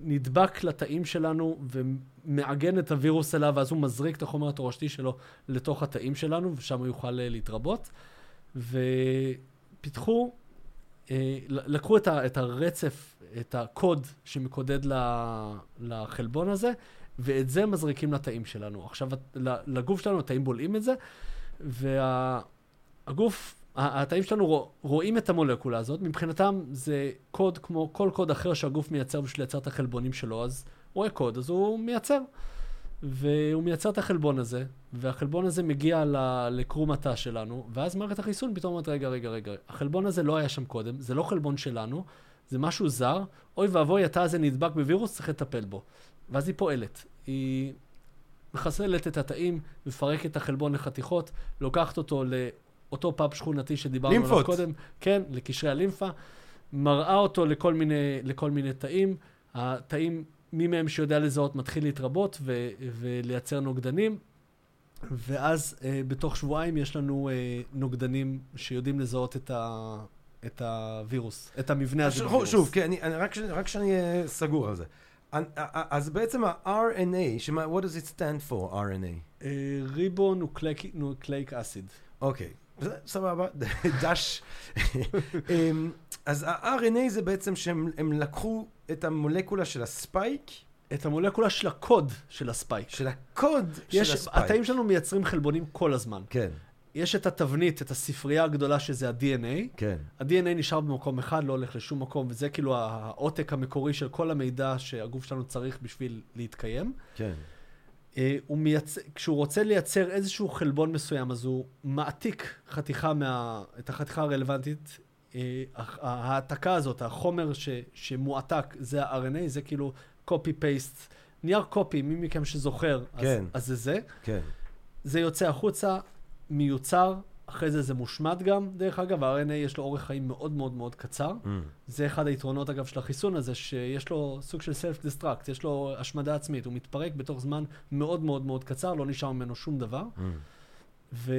שנדבק לתאים שלנו ומעגן את הווירוס אליו, ואז הוא מזריק את החומר התורשתי שלו לתוך התאים שלנו, ושם הוא יוכל אה, להתרבות. ופיתחו, אה, לקחו את, הרצף, את הקוד שמקודד לחלבון הזה, ואת זה מזריקים לתאים שלנו. עכשיו, לגוף שלנו, התאים בולעים את זה, והגוף... התאים שלנו רוא- רואים את המולקולה הזאת, מבחינתם זה קוד כמו כל קוד אחר שהגוף מייצר בשביל לייצר את החלבונים שלו, אז הוא רואה קוד, אז הוא מייצר. והוא מייצר את החלבון הזה, והחלבון הזה מגיע לקרום התא שלנו, ואז מערכת החיסון פתאום אומרת, רגע, רגע, רגע, החלבון הזה לא היה שם קודם, זה לא חלבון שלנו, זה משהו זר, אוי ואבוי, התא הזה נדבק בווירוס, צריך לטפל בו. ואז היא פועלת. היא מחסלת את התאים, מפרקת את החלבון לחתיכות, לוקחת אותו לאותו פאב שכונתי שדיברנו עליו. קודם, כן, לקשרי הלימפה, מראה אותו לכל מיני, לכל מיני תאים, התאים, מי מהם שיודע לזהות מתחיל להתרבות ו- ולייצר נוגדנים, ואז אה, בתוך שבועיים יש לנו אה, נוגדנים שיודעים לזהות את, ה- את הווירוס, את המבנה הזה בווירוס. שוב, כן, אני, אני, רק, רק שאני אהיה סגור על זה. אני- אז בעצם ה-RNA, שמה, what does it stand for, RNA? ribonucleic acid. אוקיי, סבבה, דש. אמ, אז ה-RNA זה בעצם שהם הם לקחו את המולקולה של הספייק, את המולקולה של הקוד של הספייק. של הקוד יש, של הספייק. התאים שלנו מייצרים חלבונים כל הזמן. כן, יש את התבנית, את הספרייה הגדולה שזה ה-DNA. כן, ה-DNA נשאר במקום אחד, לא הולך לשום מקום, וזה כאילו העותק המקורי של כל המידע שהגוף שלנו צריך בשביל להתקיים. כן. אה, הוא מייצ... כשהוא רוצה לייצר איזשהו חלבון מסוים, אז הוא מעתיק חתיכה מה... את החתיכה הרלוונטית. אה, ההעתקה הזאת, החומר ש... שמועתק, זה ה-RNA, זה כאילו copy-paste. נייר קופי, מי מכם שזוכר, אז, כן. אז זה זה. כן. זה יוצא החוצה, מיוצר, אחרי זה זה מושמד גם, דרך אגב, ה-RNA יש לו אורך חיים מאוד מאוד מאוד קצר. Mm. זה אחד היתרונות, אגב, של החיסון הזה, שיש לו סוג של self-destruct, יש לו השמדה עצמית, הוא מתפרק בתוך זמן מאוד מאוד מאוד קצר, לא נשאר ממנו שום דבר. Mm. ו...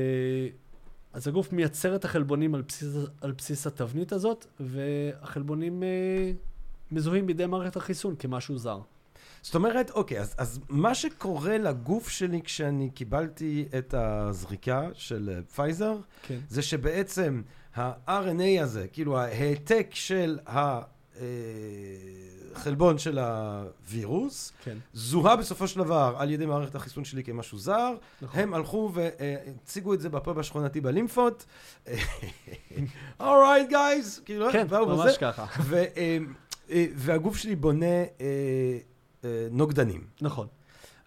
אז הגוף מייצר את החלבונים על בסיס, על בסיס התבנית הזאת, והחלבונים אה, מזוהים בידי מערכת החיסון כמשהו זר. זאת אומרת, אוקיי, אז, אז מה שקורה לגוף שלי כשאני קיבלתי את הזריקה של אה, פייזר, כן. זה שבעצם ה-RNA הזה, כאילו ההעתק של החלבון של הווירוס, כן, זוהה בסופו של דבר על ידי מערכת החיסון שלי כמשהו זר, נכון. הם הלכו והציגו את זה בפאב השכונתי בלימפות. alright guys, כאילו, כן, באו ממש. ככה. אה, אה, והגוף שלי בונה אה, אה, נוגדנים. נכון.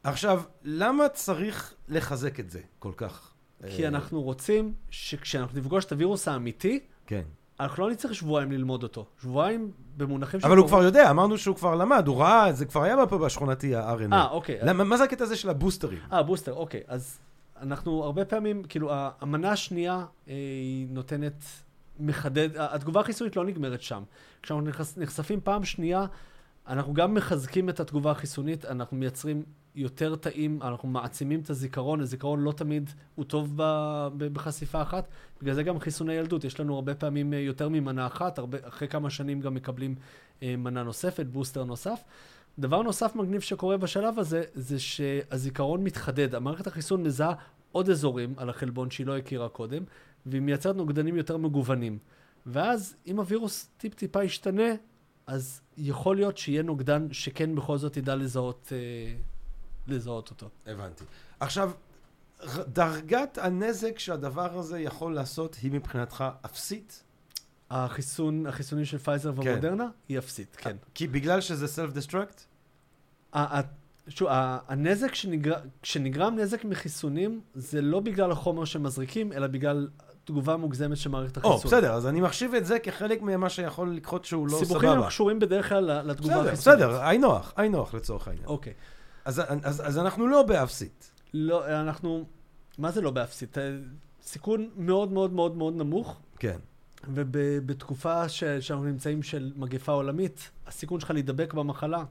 עכשיו, למה צריך לחזק את זה כל כך? כי אה, אנחנו רוצים שכשאנחנו נפגוש את הווירוס האמיתי, כן. אנחנו לא נצטרך שבועיים ללמוד אותו. שבועיים במונחים של... אבל הוא כבר יודע, אמרנו שהוא כבר למד, הוא ראה, זה כבר היה בפאב השכונתי, ה-RNA. אה, אוקיי. למה- מה זה הקטע הזה של הבוסטרים? אה, בוסטר, אוקיי. אז אנחנו הרבה פעמים, כאילו, המנה השנייה אה, היא נותנת, מחדד, התגובה החיסונית לא נגמרת שם. כשאנחנו נחש, נחשפים פעם שנייה, אנחנו גם מחזקים את התגובה החיסונית, אנחנו מייצרים יותר תאים, אנחנו מעצימים את הזיכרון, הזיכרון לא תמיד הוא טוב ב, ב, בחשיפה אחת, בגלל זה גם חיסוני ילדות, יש לנו הרבה פעמים אה, יותר ממנה אחת, הרבה, אחרי כמה שנים גם מקבלים אה, מנה נוספת, בוסטר נוסף. דבר נוסף מגניב שקורה בשלב הזה, זה שהזיכרון מתחדד. המערכת החיסון מזהה עוד אזורים על החלבון שהיא לא הכירה קודם, והיא מייצרת נוגדנים יותר מגוונים. ואז, אם הווירוס טיפ-טיפה ישתנה, אז יכול להיות שיהיה נוגדן שכן בכל זאת ידע לזהות, אה, לזהות אותו. הבנתי. עכשיו, דרגת הנזק שהדבר הזה יכול לעשות היא מבחינתך אפסית? החיסון, החיסונים של פייזר כן. ומודרנה היא אפסית, כן. כי בגלל שזה self-destruct? שוב, הנזק שנגרם, כשנגרם נזק מחיסונים, זה לא בגלל החומר שמזריקים, אלא בגלל תגובה מוגזמת של מערכת החיסון. או, בסדר, אז אני מחשיב את זה כחלק ממה שיכול לקחות שהוא לא סיבוכים הם סבבה. קשורים בדרך כלל לתגובה בסדר, החיסונית. בסדר, היי נוח, היי נוח לצורך העניין. אוקיי. אז, אז, אז אנחנו לא באפסית. לא, אנחנו... מה זה לא באפסית? סיכון מאוד מאוד מאוד מאוד נמוך, כן. ובתקופה ש... שאנחנו נמצאים של מגפה עולמית, הסיכון שלך להידבק במחלה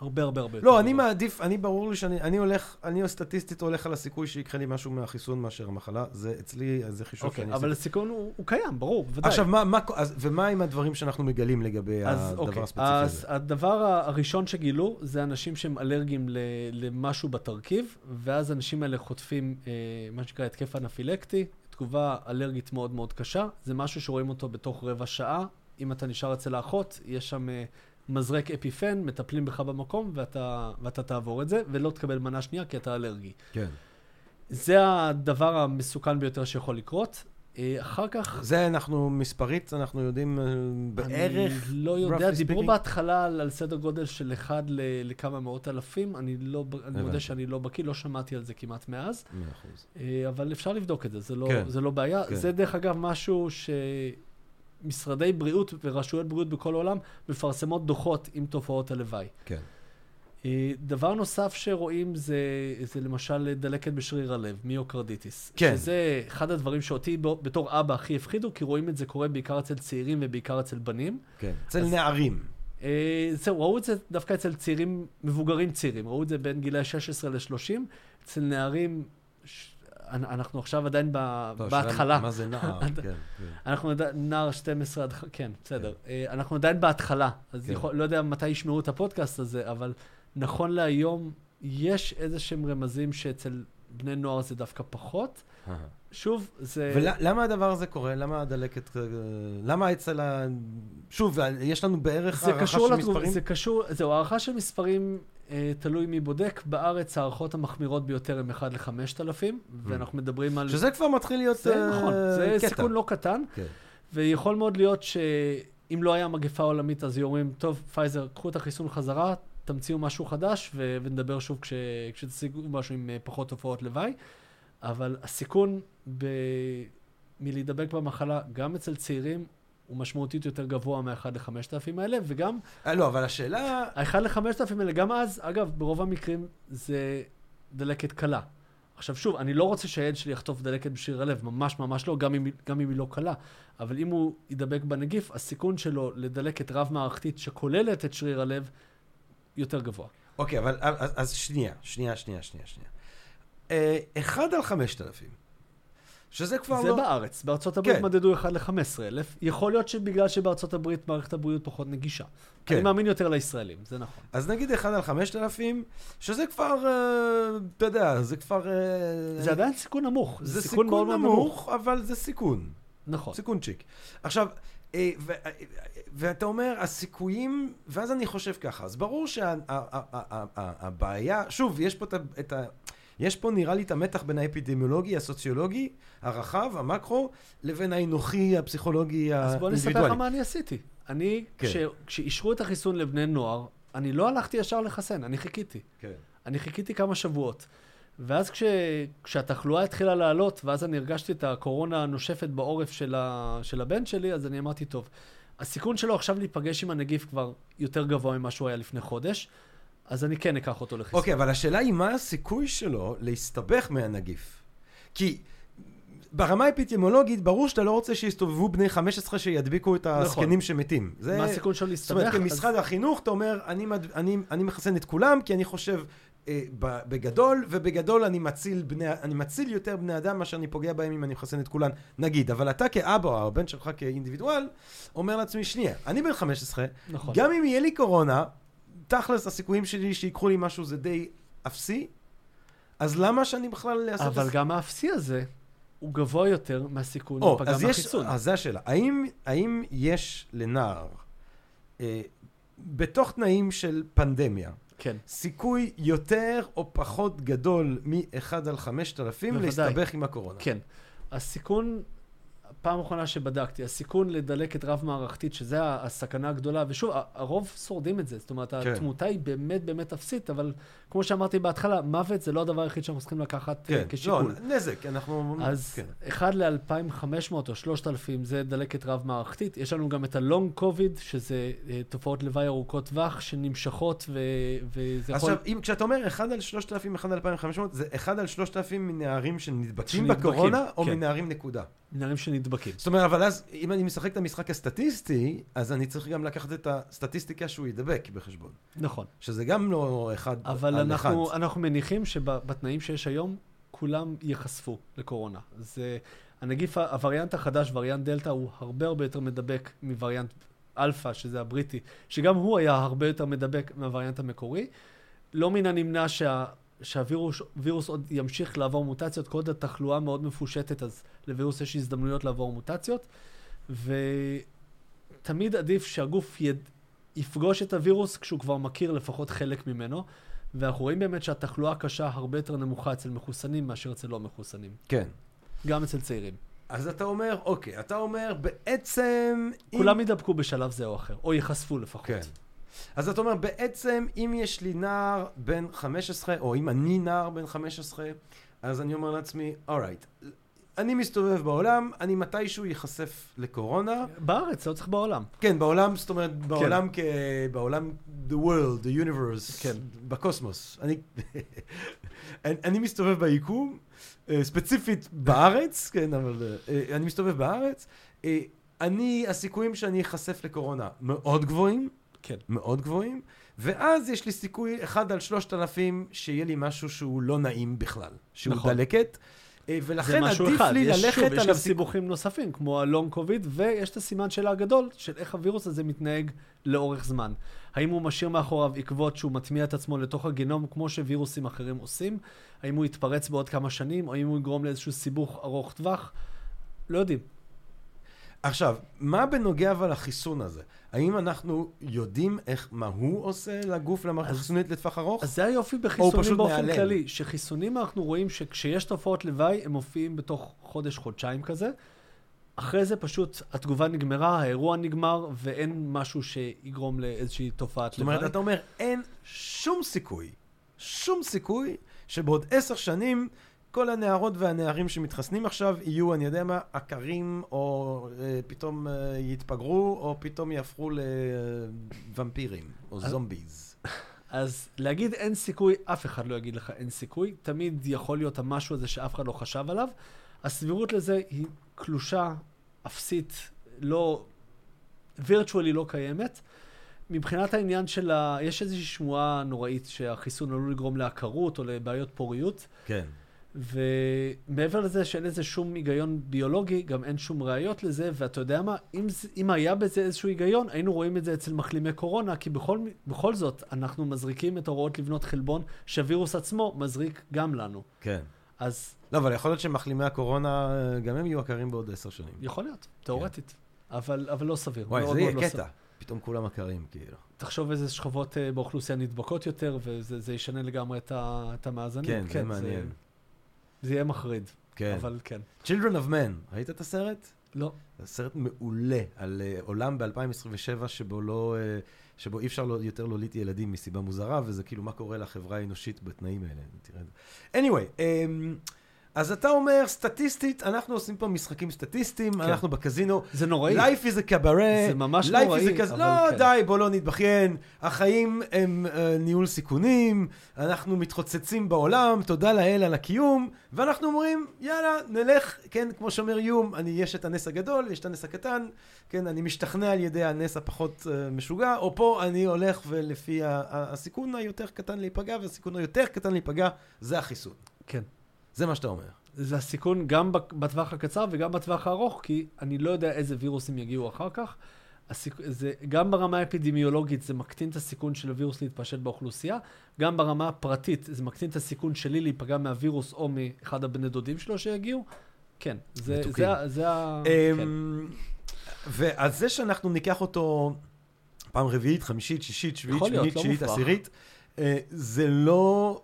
הרבה הרבה הרבה לא, אני. מעדיף, אני ברור לי שאני אני הולך, אני סטטיסטית הולך על הסיכוי שיקרה לי משהו מהחיסון מאשר המחלה. זה אצלי, זה חישוב אוקיי, שאני אבל עשיתי. הסיכון הוא, קיים, ברור, בוודאי. עכשיו, מה, מה, אז, ומה עם הדברים שאנחנו מגלים לגבי אז הדבר אוקיי, הספציפי אז הזה? הדבר הראשון שגילו זה אנשים שהם אלרגיים ל- למשהו בתרכיב, ואז האנשים האלה חוטפים אה, מה שנקרא התקף אנפילקטי, תגובה אלרגית מאוד מאוד קשה, זה משהו שרואים אותו בתוך רבע שעה. אם אתה נשאר אצל האחות, יש שם אה, מזרק אפיפן, מטפלים בך במקום, ואתה, ואתה תעבור את זה, ולא תקבל מנה שנייה כי אתה אלרגי. כן. זה הדבר המסוכן ביותר שיכול לקרות. אה, אחר כך... זה אנחנו, מספרית, אנחנו יודעים אה, בערך, אני לא יודע, דיברו? בהתחלה על, על סדר גודל של אחד ל, לכמה מאות אלפים, אני לא, אני. מודה שאני לא בקיא, לא שמעתי על זה כמעט מאז, מאה אחוז. אה, אבל אפשר לבדוק את זה, זה לא, כן. זה לא בעיה. כן. זה דרך אגב משהו שמשרדי בריאות ורשויות בריאות בכל העולם מפרסמות דוחות עם תופעות הלוואי. כן. אה, דבר נוסף שרואים זה, זה למשל דלקת בשריר הלב, מיוקרדיטיס. כן. שזה אחד הדברים שאותי ב- בתור אבא הכי הפחידו, כי רואים את זה קורה בעיקר אצל צעירים ובעיקר אצל בנים. כן. אצל אז- נערים. אה, זהו, ראו את זה דווקא אצל צעירים, מבוגרים צעירים. ראו את זה בין גילאי 16 ל-30. אצל נערים, אנחנו עכשיו עדיין ב... לא, בהתחלה. מה זה נער? כן, כן. אנחנו עדיין, נער 12 עד... כן, בסדר. אה, אנחנו עדיין בהתחלה, אז כן. יכול, לא יודע מתי ישמעו את הפודקאסט הזה, אבל נכון להיום, יש איזה שהם רמזים שאצל בני נוער זה דווקא פחות. שוב, זה... ולמה הדבר הזה קורה? למה הדלקת... אה, למה אצל ה... שוב, יש לנו בערך הערכה של מספרים? זה קשור, זהו, הערכה של מספרים אה, תלוי מי בודק. בארץ ההערכות המחמירות ביותר הן 1 ל-5,000, ואנחנו מדברים על... שזה כבר מתחיל להיות זה אה, נכון, זה קטע. סיכון לא קטן, כן. ויכול מאוד להיות שאם לא היה מגפה עולמית, אז היו אומרים, טוב, פייזר, קחו את החיסון חזרה, תמציאו משהו חדש, ו- ונדבר שוב כש- כשתשיגו משהו עם אה, פחות תופעות לוואי. אבל הסיכון ב- מלהידבק במחלה, גם אצל צעירים, הוא משמעותית יותר גבוה מה-1 ל-5,000 האלה, וגם אה, לא, אבל השאלה... ה-1 ל-5,000 האלה, גם אז, אגב, ברוב המקרים זה דלקת קלה. עכשיו שוב, אני לא רוצה שהילד שלי יחטוף דלקת בשריר הלב, ממש ממש לא, גם אם, גם אם היא לא קלה. אבל אם הוא יידבק בנגיף, הסיכון שלו לדלקת רב-מערכתית שכוללת את שריר הלב, יותר גבוה. אוקיי, אבל אז, אז שנייה, שנייה, שנייה, שנייה. אה, אחד על חמשת אלפים, שזה כבר זה לא... בארץ, בארצות הברית כן. מדדו 1 ל-15,000. יכול להיות שבגלל שבארצות הברית מערכת הבריאות פחות נגישה. כן. אני מאמין יותר לישראלים, זה נכון. אז נגיד אחד על חמשת אלפים, שזה כבר, אה, אתה יודע, זה כבר... אה, זה עדיין סיכון נמוך. זה סיכון מאוד מאוד נמוך. נמוך, אבל זה סיכון. נכון. סיכון צ'יק. עכשיו, אה, ו- ואתה אומר, הסיכויים, ואז אני חושב ככה, אז ברור שהבעיה, שוב, יש פה את ה... יש פה נראה לי את המתח בין האפידמיולוגי, הסוציולוגי, הרחב, המקרו, לבין האנוכי, הפסיכולוגי, אז בוא נספר לך האינדיבידואלי. מה אני עשיתי. אני, כן. כש- כשאישרו את החיסון לבני נוער, אני לא הלכתי ישר לחסן, אני חיכיתי. כן. אני חיכיתי כמה שבועות. ואז כש, כשהתחלואה התחילה לעלות, ואז אני הרגשתי את הקורונה הנושפת בעורף של, ה, של הבן שלי, אז אני אמרתי, טוב, הסיכון שלו עכשיו להיפגש עם הנגיף כבר יותר גבוה ממה שהוא היה לפני חודש, אז אני כן אקח אותו לחיסון. אוקיי, אבל השאלה היא מה הסיכוי שלו להסתבך מהנגיף. כי ברמה האפידמיולוגית, ברור שאתה לא רוצה שיסתובבו בני 15 שידביקו את הזקנים שמתים. זה... מה הסיכון שלו זאת אומרת, להסתבך? כמשרד החינוך, אתה אומר, אני, מד... אני, אני מחסן את כולם, כי אני חושב אה, בגדול, ובגדול אני מציל, בני, אני מציל יותר בני אדם מאשר אני פוגע בהם אם אני מחסן את כולם, נגיד. אבל אתה כאבא, או הבן שלך כאינדיבידואל, אומר לעצמי, שנייה, אני בן 15, נכון. גם אם יהיה לי קורונה, תכלס הסיכויים שלי שיקחו לי משהו זה די אפסי, אז למה שאני בכלל אעשה את אבל זה? גם האפסי הזה הוא גבוה יותר מהסיכון או, להיפגע מהחיסון. אז זה השאלה. האם, האם יש לנער, אה, בתוך תנאים של פנדמיה, כן. סיכוי יותר או פחות גדול מ-1 על 5,000 בוודאי. להסתבך עם הקורונה? כן. הסיכון, פעם אחרונה שבדקתי, הסיכון לדלקת רב-מערכתית, שזה הסכנה הגדולה, ושוב, הרוב שורדים את זה, זאת אומרת, כן. התמותה היא באמת באמת אפסית, אבל כמו שאמרתי בהתחלה, מוות זה לא הדבר היחיד שאנחנו צריכים לקחת אה, כן, כשיקול. לא, נזק, אנחנו... אז כן. אחד ל-2,500 או 3,000 זה דלקת רב-מערכתית. יש לנו גם את הלונג קוביד, שזה אה, תופעות לוואי ארוכות טווח שנמשכות, ו- וזה יכול... עכשיו, אם, כשאתה אומר 1 על 3,000, 1 על 2,500, זה 1 על 3,000 מנערים שנדבקים שנדבקים, בקורונה, או כן. מנערים נקודה? נערים שנדבקים. זאת אומרת, אבל אז, אם אני משחק את המשחק הסטטיסטי, אז אני צריך גם לקחת את הסטטיסטיקה שהוא ידבק בחשבון. נכון. שזה גם לא אחד אבל על אנחנו, אחד. אנחנו מניחים שבתנאים שיש היום, כולם ייחשפו לקורונה. זה, הנגיף, הווריאנט החדש, וריאנט דלתא, הוא הרבה הרבה יותר מדבק מווריאנט אלפא, שזה הבריטי, שגם הוא היה הרבה יותר מדבק מהווריאנט המקורי. לא מן הנמנע שה, שהווירוס וירוס עוד ימשיך לעבור מוטציות, כל עוד התחלואה מאוד מפושטת, אז לווירוס יש הזדמנויות לעבור מוטציות. ותמיד עדיף שהגוף יד... יפגוש את הווירוס כשהוא כבר מכיר לפחות חלק ממנו. ואנחנו רואים באמת שהתחלואה הקשה הרבה יותר נמוכה אצל מחוסנים מאשר אצל לא מחוסנים. כן. גם אצל צעירים. אז אתה אומר, אוקיי, אתה אומר בעצם... אם- כולם ידבקו בשלב זה או אחר, או ייחשפו לפחות. כן. אז אתה אומר, בעצם, אם יש לי נער בן 15, או אם אני נער בן 15, אז אני אומר לעצמי, אורייט, אני מסתובב בעולם, אני מתישהו ייחשף לקורונה. בארץ, לא צריך בעולם. כן, בעולם, זאת אומרת, בעולם כ... בעולם, the world, the universe, כן. בקוסמוס. אני, אני, אני מסתובב ביקום, אה, ספציפית בארץ, כן, אבל אה, אני מסתובב בארץ. אה, אני, הסיכויים שאני אחשף לקורונה מאוד גבוהים, כן. מאוד גבוהים, ואז יש לי סיכוי אחד על שלושת אלפים שיהיה לי משהו שהוא לא נעים בכלל, שהוא נכון. דלקת, אה, ולכן עדיף אחד. לי יש, ללכת שוב, יש על גם הסיכוי... סיבוכים נוספים, כמו הלונג קוביד, ויש את הסימן שאלה הגדול של איך הווירוס הזה מתנהג לאורך זמן. האם הוא משאיר מאחוריו עקבות שהוא מטמיע את עצמו לתוך הגנום, כמו שווירוסים אחרים עושים? האם הוא יתפרץ בעוד כמה שנים, או האם הוא יגרום לאיזשהו סיבוך ארוך טווח? לא יודעים. עכשיו, מה בנוגע אבל לחיסון הזה? האם אנחנו יודעים איך, מה הוא עושה לגוף למערכת החיסונית לטווח ארוך? אז זה היופי בחיסונים באופן נעלם? כללי, שחיסונים אנחנו רואים שכשיש תופעות לוואי, הם מופיעים בתוך חודש-חודשיים כזה. אחרי זה פשוט התגובה נגמרה, האירוע נגמר, ואין משהו שיגרום לאיזושהי תופעת זאת אומרת, לוואי. אתה אומר, אין שום סיכוי, שום סיכוי, שבעוד עשר שנים כל הנערות והנערים שמתחסנים עכשיו יהיו, אני יודע מה, עקרים, או אה, פתאום אה, יתפגרו, או פתאום יהפכו לוומפירים, או זומביז. אז להגיד אין סיכוי, אף אחד לא יגיד לך אין סיכוי. תמיד יכול להיות המשהו הזה שאף אחד לא חשב עליו. הסבירות לזה היא קלושה, אפסית, לא... וירטואלי לא קיימת. מבחינת העניין של ה... יש איזושהי שמועה נוראית שהחיסון עלול לגרום לעקרות או לבעיות פוריות, כן. ומעבר לזה שאין לזה שום היגיון ביולוגי, גם אין שום ראיות לזה, ואתה יודע מה, אם, אם היה בזה איזשהו היגיון, היינו רואים את זה אצל מחלימי קורונה, כי בכל, בכל זאת, אנחנו מזריקים את ההוראות לבנות חלבון, שהווירוס עצמו מזריק גם לנו. כן. אז לא, אבל יכול להיות שמחלימי הקורונה, אה, גם הם יהיו עקרים בעוד עשר שנים. יכול להיות, תאורטית. אבל, אבל לא סביר. וואי, מאוד זה יהיה לא קטע. פתאום כולם עקרים, כאילו. תחשוב איזה שכבות uh, באוכלוסייה נדבקות יותר, וזה זה ישנה לגמרי את, ה, את המאזנים. כן, זה מעניין. זה, זה יהיה מחריד, כן. אבל כן. Children of Men, ראית את הסרט? לא. זה סרט מעולה על uh, עולם ב-2027 שבו לא... Uh, שבו אי אפשר לא, יותר להוליד ילדים מסיבה מוזרה, וזה כאילו מה קורה לחברה האנושית בתנאים האלה. תראה את זה. anyway, um, אז אתה אומר, סטטיסטית, אנחנו עושים פה משחקים סטטיסטיים, כן. אנחנו בקזינו. זה נוראי. Life is a cabaret. זה ממש Life נוראי, is a אבל לא, כן. די, בוא לא נתבכיין. החיים הם uh, ניהול סיכונים, אנחנו מתחוצצים בעולם, תודה לאל על הקיום, ואנחנו אומרים, יאללה, נלך, כן, כמו שאומר יום, אני, יש את הנס הגדול, יש את הנס הקטן, כן, אני משתכנע על ידי הנס הפחות uh, משוגע, או פה אני הולך ולפי ה- ה- הסיכון היותר קטן להיפגע, והסיכון היותר קטן להיפגע, זה החיסון. כן. זה מה שאתה אומר. זה הסיכון גם בטווח הקצר וגם בטווח הארוך, כי אני לא יודע איזה וירוסים יגיעו אחר כך. הסיכ... זה, גם ברמה האפידמיולוגית זה מקטין את הסיכון של הווירוס להתפשט באוכלוסייה, גם ברמה הפרטית זה מקטין את הסיכון שלי להיפגע מהווירוס או מאחד הבני דודים שלו שיגיעו. כן, זה. זה, ה- זה ה... כן. אמ, ועל זה שאנחנו ניקח אותו פעם רביעית, חמישית, שישית, שביעית, שמינית, לא מופרך. עשירית, אה, זה לא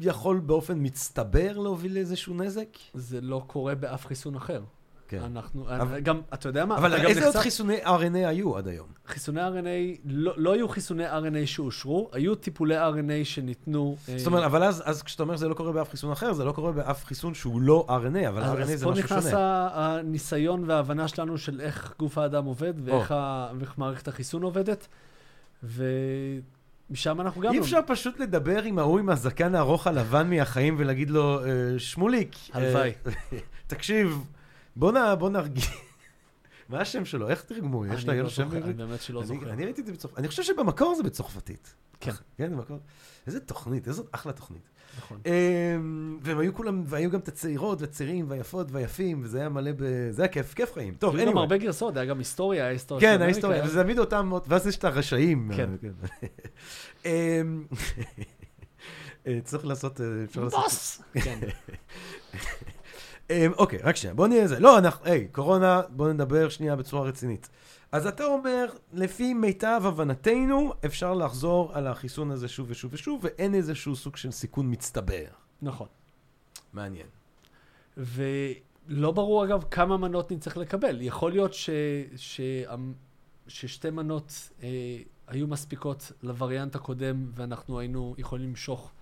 יכול באופן מצטבר להוביל לאיזשהו נזק? זה לא קורה באף חיסון אחר. כן. אנחנו, אבל- גם, אתה יודע מה? אבל איזה עוד נחשף- חיסוני RNA היו עד היום? חיסוני RNA, לא, לא היו חיסוני RNA שאושרו, היו טיפולי RNA שניתנו... אה, זאת אומרת, אבל אז, אז כשאתה אומר זה לא קורה באף חיסון אחר, זה לא קורה באף חיסון שהוא לא RNA, אבל אז, RNA אז זה פה משהו נכנס שונה. ה- הניסיון וההבנה שלנו של איך גוף האדם עובד ואיך ה, ואיך מערכת החיסון עובדת, ומשם אנחנו גם... אי לא- אפשר פשוט לדבר עם ההוא עם הזקן הארוך הלבן מהחיים ולהגיד לו, אה, שמוליק, אה, הלוואי. תקשיב, בוא נ- בוא נרגיע. מה השם שלו? איך תרגמו? יש לה לא שם בעברית? אני באמת שלא זוכר. אני ראיתי את זה בצרפתית. אני חושב שבמקור זה בצרפתית. כן. כן, במקור. איזה תוכנית, איזו אחלה תוכנית. נכון. אמ, והם היו כולם, והיו גם את הצעירות והצעירים והיפות והיפים, וזה היה מלא ב... זה היה כיף, כיף חיים. טוב, היו גם anyway. הרבה גרסאות, היה גם היסטוריה, היה היסטוריה כן, ההיסטוריה, וזה תמיד אותם, ואז יש את הרשעים. כן. אמ, אה, צריך לעשות, אה. בוס! כן. אמ, אוקיי, רק שנייה, בוא נהיה זה. לא, אנחנו, היי, קורונה, בוא נדבר שנייה בצורה רצינית. אז אתה אומר, לפי מיטב הבנתנו, אפשר לחזור על החיסון הזה שוב ושוב ושוב, ואין איזשהו סוג של סיכון מצטבר. נכון. מעניין. ולא ברור אגב כמה מנות נצטרך לקבל. יכול להיות ש... ש... ששתי מנות אה, היו מספיקות לווריאנט הקודם ואנחנו היינו יכולים למשוך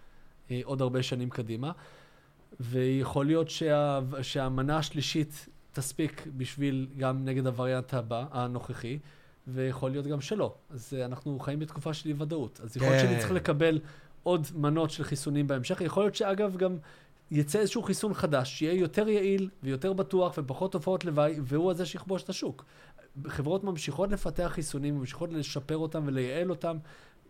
אה, עוד הרבה שנים קדימה. ויכול להיות שה, שהמנה השלישית תספיק בשביל גם נגד הווריאנט הבא, הנוכחי, ויכול להיות גם שלא. אז אה, אנחנו חיים בתקופה של אי ודאות. אז יכול להיות כן. שאני צריך לקבל עוד מנות של חיסונים בהמשך. יכול להיות שאגב גם יצא איזשהו חיסון חדש, שיהיה יותר יעיל ויותר בטוח ופחות תופעות לוואי, והוא הזה שיכבוש את השוק. חברות ממשיכות לפתח חיסונים, ממשיכות לשפר אותם ולייעל אותם,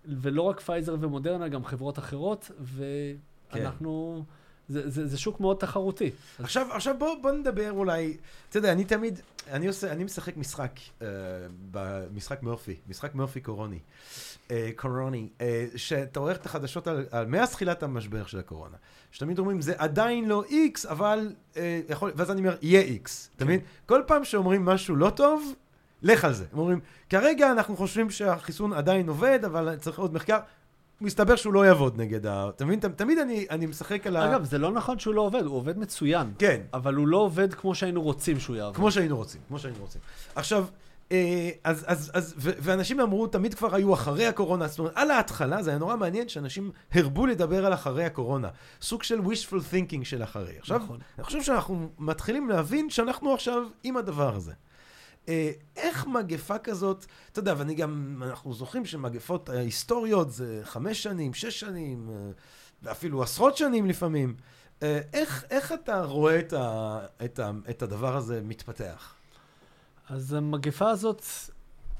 ולא רק פייזר ומודרנה, גם חברות אחרות, ואנחנו... זה, זה, זה שוק מאוד תחרותי. אז עכשיו, עכשיו בוא, בוא נדבר אולי, אתה יודע, אני תמיד, אני עושה, אני משחק משחק, uh, במשחק מורפי, משחק מורפי קורוני, uh, קורוני, uh, שאתה עורך את החדשות על, על מאז תחילת המשבר של הקורונה. שתמיד אומרים, זה עדיין לא X, אבל uh, יכול, ואז אני אומר, יהיה X, אתה מבין? כל פעם שאומרים משהו לא טוב, לך על זה. הם אומרים, כרגע אנחנו חושבים שהחיסון עדיין עובד, אבל צריך עוד מחקר. מסתבר שהוא לא יעבוד נגד ה... אתה מבין? תמיד אני, אני משחק על ה... אגב, זה לא נכון שהוא לא עובד, הוא עובד מצוין. כן, אבל הוא לא עובד כמו שהיינו רוצים שהוא יעבוד. כמו שהיינו רוצים, כמו שהיינו רוצים. עכשיו, אה, אז, אז, אז, ו- ואנשים אמרו, תמיד כבר היו אחרי הקורונה, זאת אומרת, על ההתחלה זה היה נורא מעניין שאנשים הרבו לדבר על אחרי הקורונה. סוג של wishful thinking של אחרי. עכשיו, נכון. אני חושב שאנחנו מתחילים להבין שאנחנו עכשיו עם הדבר הזה. אה, איך מגפה כזאת, אתה יודע, ואני גם, אנחנו זוכרים שמגפות היסטוריות זה חמש שנים, שש שנים, אה, ואפילו עשרות שנים לפעמים. אה, איך, איך אתה רואה את, ה, את, ה, את הדבר הזה מתפתח? אז המגפה הזאת,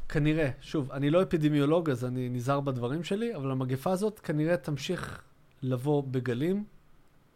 כנראה, שוב, אני לא אפידמיולוג, אז אני נזהר בדברים שלי, אבל המגפה הזאת כנראה תמשיך לבוא בגלים,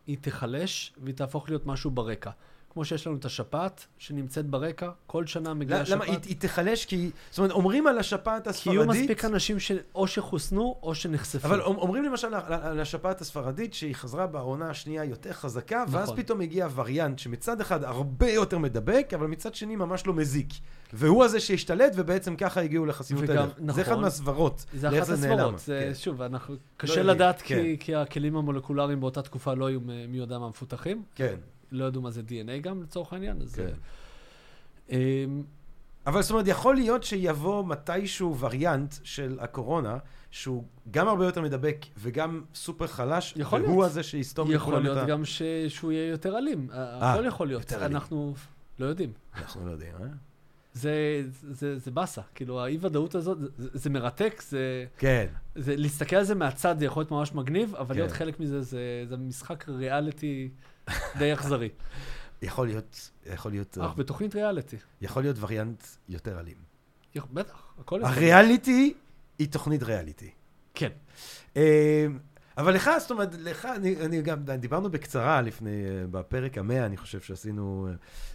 היא תיחלש, והיא תהפוך להיות משהו ברקע. כמו שיש לנו את השפעת, שנמצאת ברקע, כל שנה מגיעה למה השפעת. היא, היא תיחלש? כי, זאת אומרת, אומרים על השפעת כי יהיו הספרדית, מספיק אנשים שאו שחוסנו או שנחשפו. אבל אומ- אומרים למשל על- השפעת הספרדית שהיא חזרה בעונה השנייה יותר חזקה, ואז נכון. פתאום הגיע וריאנט שמצד אחד הרבה יותר מדבק, אבל מצד שני ממש לא מזיק. והוא הזה שהשתלט, ובעצם ככה הגיעו לחסינות האלה. זה אחד נכון. מהסברות. זה אחת. הסברות. זה, כן. שוב, אנחנו, קשה יודעים, לדעת כן. כי, כי הכלים המולקולריים באותה תקופה לא היו מי יודע מה מפותחים. כן, לא ידעו מה זה DNA גם, לצורך העניין. אז... כן. אה, אבל זאת אומרת, יכול להיות שיבוא מתישהו וריאנט של הקורונה, שהוא גם הרבה יותר מדבק וגם סופר חלש, יכול והוא להיות. הזה שיסתום יכול לכולם להיות את ה... גם ש... שהוא יהיה יותר אלים. הכל יכול להיות. אנחנו לא יודעים. אנחנו לא יודעים, אה? זה, זה, זה באסה. כאילו, האי-ודאות הזאת, זה, זה מרתק, זה, כן. זה... להסתכל על זה מהצד זה יכול להיות ממש מגניב, אבל כן. להיות חלק מזה, זה, זה משחק ריאליטי די אכזרי. יכול להיות, יכול להיות, אך בתוכנית ריאליטי. יכול להיות וריאנט יותר אלים. בטח, הכל. הריאליטי היא תוכנית ריאליטי. כן. אה, אבל לך, זאת אומרת, לך, אני, אני גם, דיברנו בקצרה לפני, אה, בפרק המאה, אני חושב שעשינו, אה,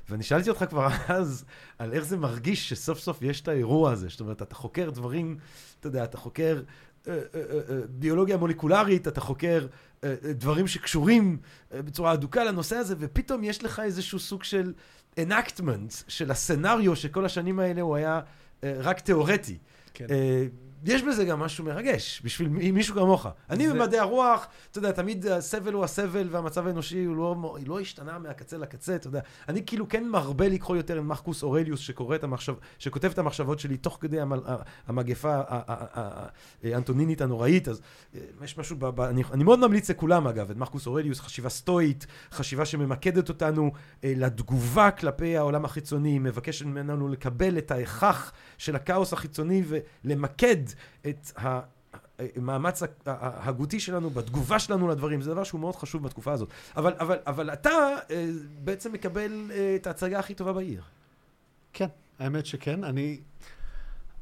ואני שאלתי אותך כבר אז, על איך זה מרגיש שסוף סוף יש את האירוע הזה. זאת אומרת, אתה חוקר דברים, אתה יודע, אתה חוקר אה, אה, אה, אה, ביולוגיה מולקולרית, אתה חוקר אה, אה, דברים שקשורים אה, בצורה הדוקה לנושא הזה, ופתאום יש לך איזשהו סוג של enactment של הסצנריו שכל השנים האלה הוא היה אה, רק תיאורטי. כן. יש בזה גם משהו מרגש, בשביל מי- מישהו כמוך. אני זה- במדעי הרוח, אתה יודע, תמיד הסבל הוא הסבל והמצב האנושי הוא לא, לא השתנה מהקצה לקצה, אתה יודע. אני כאילו כן מרבה לקרוא יותר עם מרקוס אורליוס, שקורא את המחשב, שכותב את המחשבות שלי תוך כדי המ, המגפה האנטונינית הנוראית, אז אה, יש משהו, ב, ב, אני, אני מאוד ממליץ לכולם אגב, את מרקוס אורליוס, חשיבה סטואית, חשיבה שממקדת אותנו אה, לתגובה כלפי העולם החיצוני, מבקשת ממנו לקבל את ההיכך של הכאוס החיצוני ולמקד את ה... המאמץ ההגותי שלנו בתגובה שלנו לדברים, זה דבר שהוא מאוד חשוב בתקופה הזאת. אבל, אבל, אבל אתה אה, בעצם מקבל אה, את ההצגה הכי טובה בעיר. כן, האמת שכן. אני,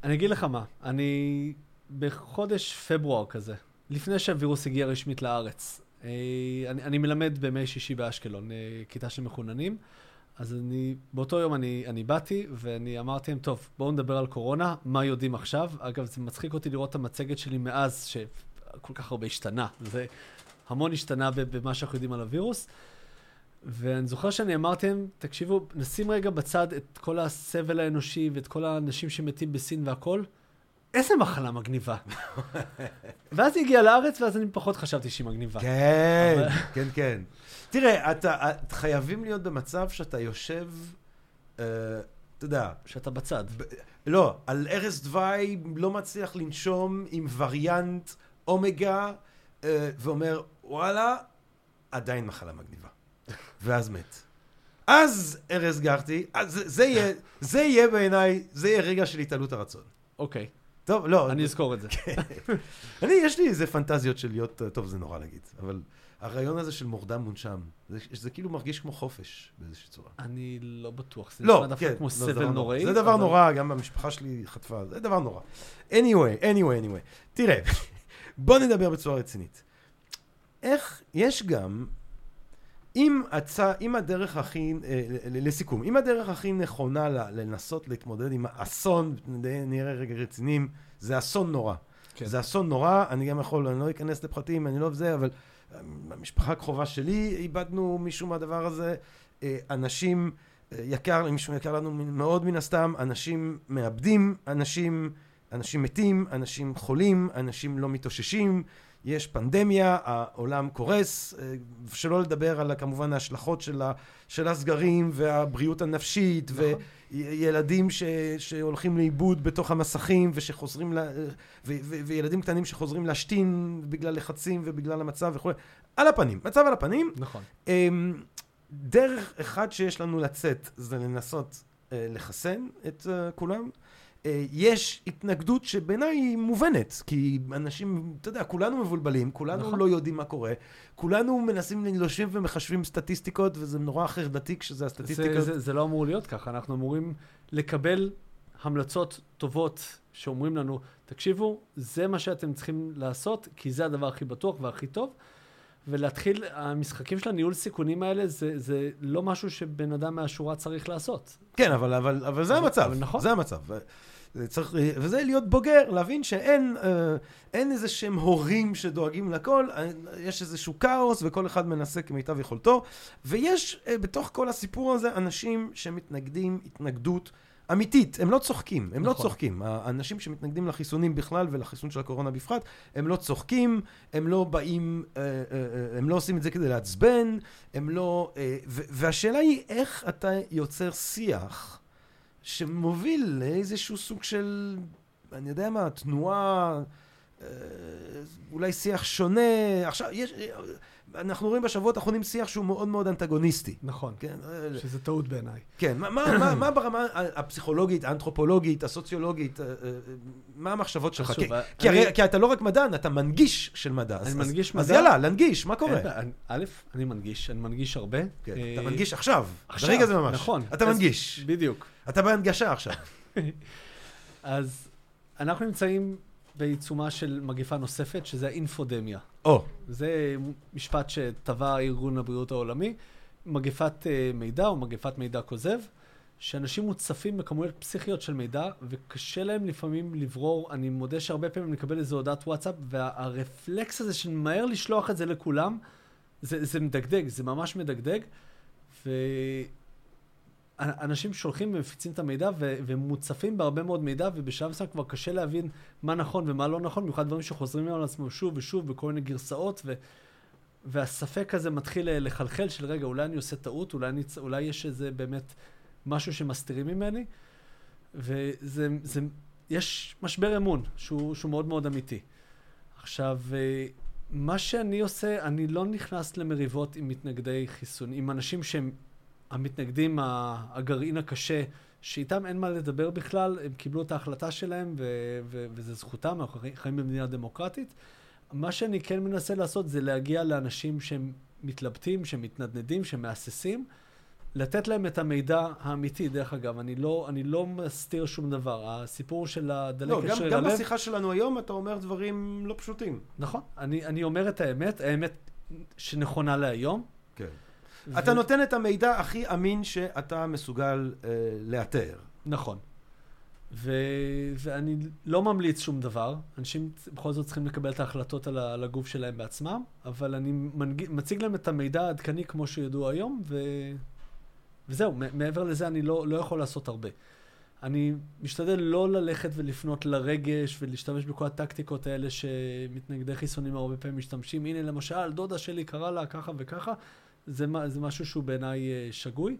אני אגיד לך מה, אני בחודש פברואר כזה, לפני שהווירוס הגיע רשמית לארץ, אה, אני, אני מלמד בימי שישי באשקלון, כיתה של מחוננים, אז אני, באותו יום אני, אני באתי ואני אמרתי להם, טוב, בואו נדבר על קורונה, מה יודעים עכשיו? אגב, זה מצחיק אותי לראות את המצגת שלי מאז, שכל כך הרבה השתנה. זה המון השתנה במה שאנחנו יודעים על הווירוס. ואני זוכר שאני אמרתי להם, תקשיבו, נשים רגע בצד את כל הסבל האנושי ואת כל האנשים שמתים בסין והכל, איזה מחלה מגניבה. ואז היא הגיעה לארץ, ואז אני פחות חשבתי שהיא מגניבה. כן, אבל- כן, כן. תראה, אתה, את חייבים להיות במצב שאתה יושב, אה, אתה יודע, שאתה בצד. ב- לא, על ערש דווי לא מצליח לנשום עם וריאנט אומגה, אה, ואומר, וואלה, עדיין מחלה מגניבה. ואז מת. אז ארז גחטי, אז זה- זה יהיה, זה יהיה בעיניי, זה יהיה רגע של התעלות הרצון. אוקיי, טוב, לא, אני אזכור את זה. אני, יש לי איזה פנטזיות של להיות, טוב, זה נורא להגיד, אבל הרעיון הזה של מורדם מונשם, זה, זה כאילו מרגיש כמו חופש באיזושהי צורה. אני לא בטוח, זה לא, נשמע דווקא כן, כמו לא, זה סבל דבר נוראי. זה דבר אבל- נורא, גם המשפחה שלי חטפה, זה דבר נורא. anyway, anyway, anyway. תראה, בוא נדבר בצורה רצינית. איך, יש גם, אם, הצע, אם הדרך הכי, אה, לסיכום, אם הדרך הכי נכונה לנסות להתמודד עם האסון, נראה רגע רציניים, זה אסון נורא. כן. זה אסון נורא, אני גם יכול, אני לא אכנס לפרטים, אני לא זה, אבל במשפחה הקרובה שלי איבדנו מישהו מהדבר הזה. אה, אנשים, אה, יקר, מישהו יקר לנו מאוד מן הסתם, אנשים מאבדים, אנשים, אנשים מתים, אנשים חולים, אנשים לא מתאוששים, יש פנדמיה, העולם קורס, אה, שלא לדבר על כמובן ההשלכות של, ה, של הסגרים והבריאות הנפשית, נכון. וילדים ש, שהולכים לאיבוד בתוך המסכים ושחוזרים, ל, ו, ו, וילדים קטנים שחוזרים להשתין בגלל לחצים ובגלל המצב וכו', על הפנים, מצב על הפנים. נכון. אמ, דרך אחד שיש לנו לצאת זה לנסות אה, לחסן את אה, כולם. יש התנגדות שבעיניי היא מובנת, כי אנשים, אתה יודע, כולנו מבולבלים, כולנו נכון. לא יודעים מה קורה, כולנו מנסים להושיב ומחשבים סטטיסטיקות, וזה נורא חרדתי כשזה זה, הסטטיסטיקות. זה, זה לא אמור להיות ככה, אנחנו אמורים לקבל המלצות טובות שאומרים לנו, תקשיבו, זה מה שאתם צריכים לעשות, כי זה הדבר הכי בטוח והכי טוב. ולהתחיל, המשחקים של הניהול סיכונים האלה, זה, זה לא משהו שבן אדם מהשורה צריך לעשות. כן, אבל, אבל, אבל זה אבל- המצב, אבל נכון. זה המצב. זה צריך, וזה להיות בוגר, להבין שאין אה, אין איזה שהם הורים שדואגים לכל, אה, יש איזשהו כאוס וכל אחד מנסה כמיטב יכולתו, ויש אה, בתוך כל הסיפור הזה אנשים שמתנגדים התנגדות אמיתית, הם לא צוחקים, הם לא נכון. צוחקים. האנשים שמתנגדים לחיסונים בכלל ולחיסון של הקורונה בפרט, הם לא צוחקים, הם לא באים, הם לא עושים את זה כדי לעצבן, הם לא... והשאלה היא איך אתה יוצר שיח שמוביל לאיזשהו סוג של, אני יודע מה, תנועה, אה, אולי שיח שונה. עכשיו, יש... אנחנו רואים בשבועות האחרונים שיח שהוא מאוד מאוד אנטגוניסטי. נכון. כן, אה, שזה טעות בעיניי. כן, מה, מה, מה, מה ברמה הפסיכולוגית, האנתרופולוגית, הסוציולוגית, אה, אה, מה המחשבות שלך? אז כי, שוב, כי, אני- הרי, כי אתה לא רק מדען, אתה מנגיש של מדע. אז- אני אז- מנגיש אז מדע. יאללה, להנגיש, מה קורה? אני- א', אני מנגיש, אני מנגיש הרבה. כן, אתה מנגיש עכשיו, עכשיו, ברגע זה ממש. נכון. אתה אז- מנגיש, בדיוק. אתה בהנגשה עכשיו. אז אנחנו נמצאים בעיצומה של מגפה נוספת, שזה האינפודמיה. או, זה משפט שטבע ארגון הבריאות העולמי, מגפת אה, מידע או מגפת מידע כוזב, שאנשים מוצפים בכמויות פסיכיות של מידע, וקשה להם לפעמים לברור, אני מודה שהרבה פעמים אני מקבל איזו הודעת וואטסאפ, והרפלקס הזה של מהר לשלוח את זה לכולם, זה, זה מדגדג, זה ממש מדגדג, ואנשים שולחים ומפיצים את המידע, ו- ומוצפים בהרבה מאוד מידע, ובשלב מסוים כבר קשה להבין מה נכון ומה לא נכון, במיוחד דברים שחוזרים על עצמם שוב ושוב בכל מיני גרסאות, ו... והספק הזה מתחיל לחלחל של רגע, אולי אני עושה טעות, אולי, אני, אולי יש איזה באמת משהו שמסתירים ממני, וזה, זה, יש משבר אמון שהוא, שהוא מאוד מאוד אמיתי. עכשיו, אה, מה שאני עושה, אני לא נכנס למריבות עם מתנגדי חיסון, עם אנשים שהם המתנגדים, הגרעין הקשה, שאיתם אין מה לדבר בכלל, הם קיבלו את ההחלטה שלהם, ו- ו- וזה זכותם, אנחנו חי- חיים במדינה דמוקרטית. מה שאני כן מנסה לעשות זה להגיע לאנשים שהם מתלבטים, שמתנדנדים, שמהססים, לתת להם את המידע האמיתי, דרך אגב, אני לא, אני לא מסתיר שום דבר. הסיפור של לא, הדלקת גם, שריר גם הלב, בשיחה שלנו היום אתה אומר דברים לא פשוטים. נכון, אני, אני אומר את האמת, האמת שנכונה להיום. כן. ו- אתה נותן את המידע הכי אמין שאתה מסוגל אה, לאתר. נכון. ו... ואני לא ממליץ שום דבר, אנשים בכל זאת צריכים לקבל את ההחלטות על, ה... על הגוף שלהם בעצמם, אבל אני מנג... מציג להם את המידע העדכני כמו שידוע היום, ו... וזהו, מעבר לזה אני לא, לא יכול לעשות הרבה. אני משתדל לא ללכת ולפנות לרגש ולהשתמש בכל הטקטיקות האלה שמתנגדי חיסונים הרבה פעמים משתמשים. הנה למשל, דודה שלי קרא לה ככה וככה, זה, זה משהו שהוא בעיניי אה, שגוי.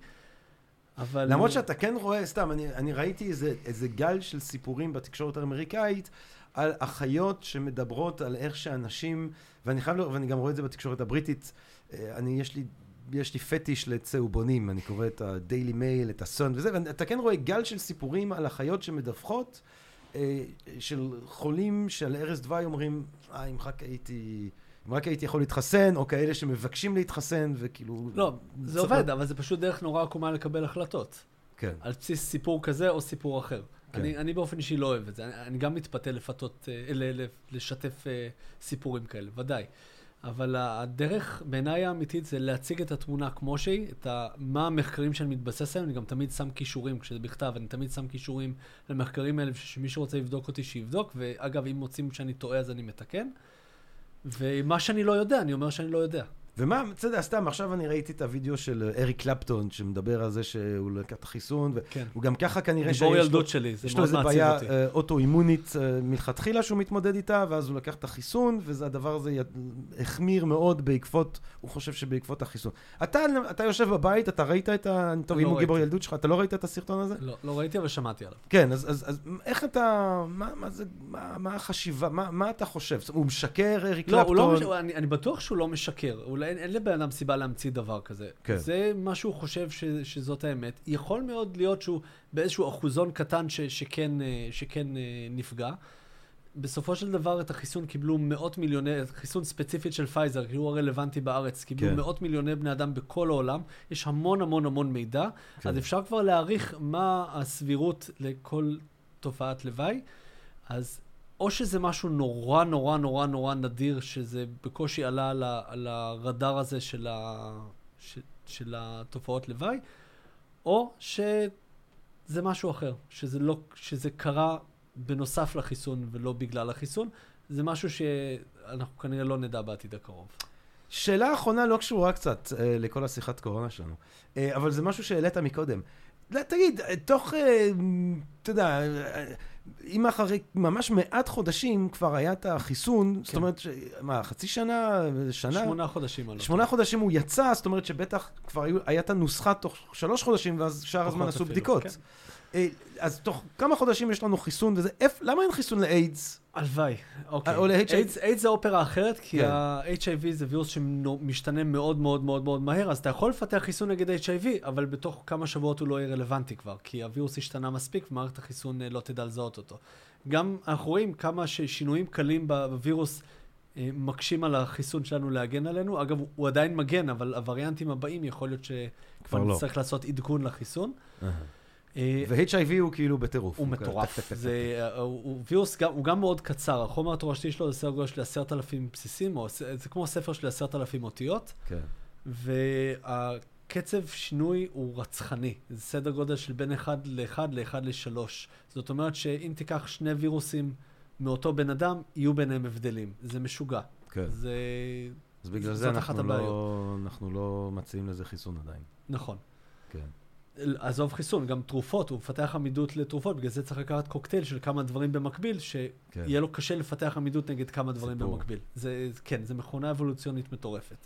אבל... למרות שאתה כן רואה, סתם, אני, אני ראיתי איזה, איזה גל של סיפורים בתקשורת האמריקאית על אחיות שמדברות על איך שאנשים, ואני חייב, לראות, ואני גם רואה את זה בתקשורת הבריטית, אה, אני, יש לי יש לי פטיש לצהובונים, אני קורא את ה-Daily Mail, את ה-Sun וזה, ואתה כן רואה גל של סיפורים על אחיות שמדווחות, אה, של חולים שעל ערש דווי אומרים, אה, אם רק הייתי... אם רק הייתי יכול להתחסן, או כאלה שמבקשים להתחסן, וכאילו... לא, זה צריך עובד, אבל זה פשוט דרך נורא עקומה לקבל החלטות. כן. על בסיס סיפור כזה או סיפור אחר. כן. אני, אני באופן אישי לא אוהב את זה. אני, אני גם מתפתה לפתות, ל, לשתף אה, סיפורים כאלה, ודאי. אבל הדרך בעיניי האמיתית זה להציג את התמונה כמו שהיא, את ה, מה המחקרים שאני מתבסס עליהם, אני גם תמיד שם כישורים, כשזה בכתב, אני תמיד שם כישורים למחקרים האלה, שמי שרוצה לבדוק אותי, שיבדוק, ואגב, אם מוצאים שאני טועה אז אני מתקן. ומה שאני לא יודע, אני אומר שאני לא יודע. ומה, אתה יודע, סתם, עכשיו אני ראיתי את הוידאו של אריק קלפטון, שמדבר על זה שהוא לקח את החיסון, כן. והוא גם ככה כנראה שיש לו... ילדות שלי, זה יש לו מאוד איזה מעציב בעיה אותי. אה, אוטואימונית אה, מלכתחילה שהוא מתמודד איתה, ואז הוא לקח את החיסון, וזה הדבר הזה החמיר מאוד בעקבות, הוא חושב שבעקבות החיסון. אתה, אתה יושב בבית, אתה ראית את ה... טוב, לא אם הוא גיבור. ילדות שלך, אתה לא ראית את הסרטון הזה? לא, לא ראיתי, אבל שמעתי עליו. כן, אז, אז, אז איך אתה, מה, מה זה, מה, מה החשיבה, מה, מה אתה חושב? הוא משקר, אריק לא, הוא קלפטון? לא, מש... אני, אני בטוח שהוא לא משקר. אולי אין, אין לבן אדם סיבה להמציא דבר כזה. כן. זה מה שהוא חושב ש, שזאת האמת. יכול מאוד להיות שהוא באיזשהו אחוזון קטן ש, שכן, אה, שכן אה, נפגע. בסופו של דבר את החיסון קיבלו מאות מיליוני, חיסון ספציפית של פייזר, כי הוא הרלוונטי בארץ, קיבלו כן. מאות מיליוני בני אדם בכל העולם, יש המון המון המון מידע, כן. אז אפשר כבר להעריך מה הסבירות לכל תופעת לוואי, אז או שזה משהו נורא נורא נורא נורא נדיר, שזה בקושי עלה על, ה, על הרדאר הזה של, ה, ש, של התופעות לוואי, או שזה משהו אחר, שזה, לא, שזה קרה בנוסף לחיסון ולא בגלל החיסון. זה משהו שאנחנו כנראה לא נדע בעתיד הקרוב. שאלה אחרונה לא קשורה קצת אה, לכל השיחת קורונה שלנו, אה, אבל זה משהו שהעלית מקודם. לא, תגיד, אה, תוך, אה, אתה יודע, אה, אם אחרי ממש מעט חודשים כבר היה את החיסון, זאת כן. אומרת, ש... מה, חצי שנה, שנה? שמונה חודשים. לא שמונה חודשים הוא יצא, זאת אומרת שבטח כבר היו, היה את הנוסחה תוך שלוש חודשים, ואז שאר הזמן עשו בדיקות. כן. אה, אז תוך כמה חודשים יש לנו חיסון וזה, איפ, למה אין חיסון לאיידס? הלוואי, אוקיי. או ל-HIV. איידס- איידס זה אופרה אחרת, כי כן. ה-HIV זה וירוס שמשתנה מאוד מאוד מאוד מאוד מהר, אז אתה יכול לפתח חיסון נגד HIV, אבל בתוך כמה שבועות הוא לא יהיה רלוונטי כבר, כי הווירוס השתנה מספיק ומערכת החיסון אה, לא תדע לזהות אותו. גם אנחנו רואים כמה ששינויים קלים בווירוס אה, מקשים על החיסון שלנו להגן עלינו. אגב, הוא עדיין מגן, אבל הווריאנטים הבאים יכול להיות כבר שכבר לא. נצטרך לעשות עדכון לחיסון. אה, ו-HIV הוא כאילו בטירוף. הוא מטורף. אה, הוא, וירוס, הוא גם מאוד קצר. החומר התורשתי שלו זה סדר גודל של עשרת אלפים בסיסים, זה כמו ספר של עשרת אלפים אותיות, כן. והקצב שינוי הוא רצחני. זה סדר גודל של בין 1 ל-1 ל-1 ל-3. זאת אומרת שאם תיקח שני וירוסים מאותו בן אדם, יהיו ביניהם הבדלים. זה משוגע. כן. זה אז בגלל זה אנחנו לא. אנחנו לא מציעים לזה חיסון עדיין. נכון. כן. עזוב חיסון, גם תרופות, הוא מפתח עמידות לתרופות, בגלל זה צריך לקחת קוקטייל של כמה דברים במקביל, שיהיה כן. לו קשה לפתח עמידות נגד כמה דברים סיפור. במקביל. זה, כן, זה מכונה אבולוציונית מטורפת.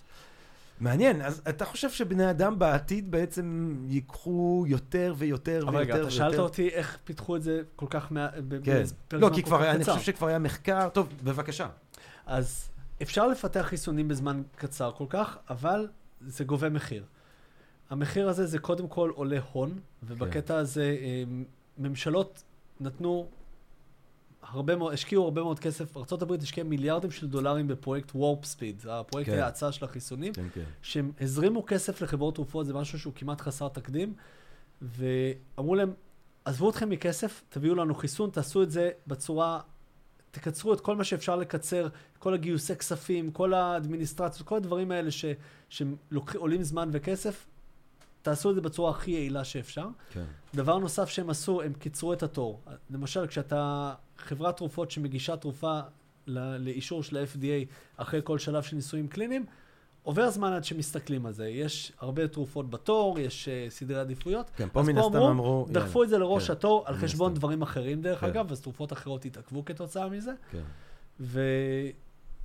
מעניין, אז אתה חושב שבני אדם בעתיד בעצם ייקחו יותר ויותר ויותר אבל ויותר? רגע, אתה שאלת אותי איך פיתחו את זה כל כך מה... כן. לא, כי כבר היה, אני. חושב שכבר היה מחקר. טוב, בבקשה. אז אפשר לפתח חיסונים בזמן קצר כל כך, אבל זה גובה מחיר. המחיר הזה זה קודם כל עולה הון, ובקטע הזה אה, ממשלות נתנו הרבה מאוד, השקיעו הרבה מאוד כסף, ארה"ב השקיעה מיליארדים של דולרים בפרויקט וורפ ספיד, הפרויקט כן. ההאצה של החיסונים, כן, כן. שהם הזרימו כסף לחברות תרופות, זה משהו שהוא כמעט חסר תקדים, ואמרו להם, עזבו אתכם מכסף, תביאו לנו חיסון, תעשו את זה בצורה, תקצרו את כל מה שאפשר לקצר, כל הגיוסי כספים, כל האדמיניסטרציות, כל הדברים האלה ש, שעולים זמן וכסף, תעשו את זה בצורה הכי יעילה שאפשר. כן. דבר נוסף שהם עשו, הם קיצרו את התור. למשל, כשאתה חברת תרופות שמגישה תרופה ל- לאישור של ה-FDA אחרי כל שלב של ניסויים קליניים, עובר זמן עד שמסתכלים על זה. יש הרבה תרופות בתור, יש uh, סדרי עדיפויות. כן, פה מן הסתם אמרו... דחפו את זה לראש כן, התור על חשבון הסתם. דברים אחרים, דרך כן. אגב, אז תרופות אחרות התעכבו כתוצאה מזה. כן. ו...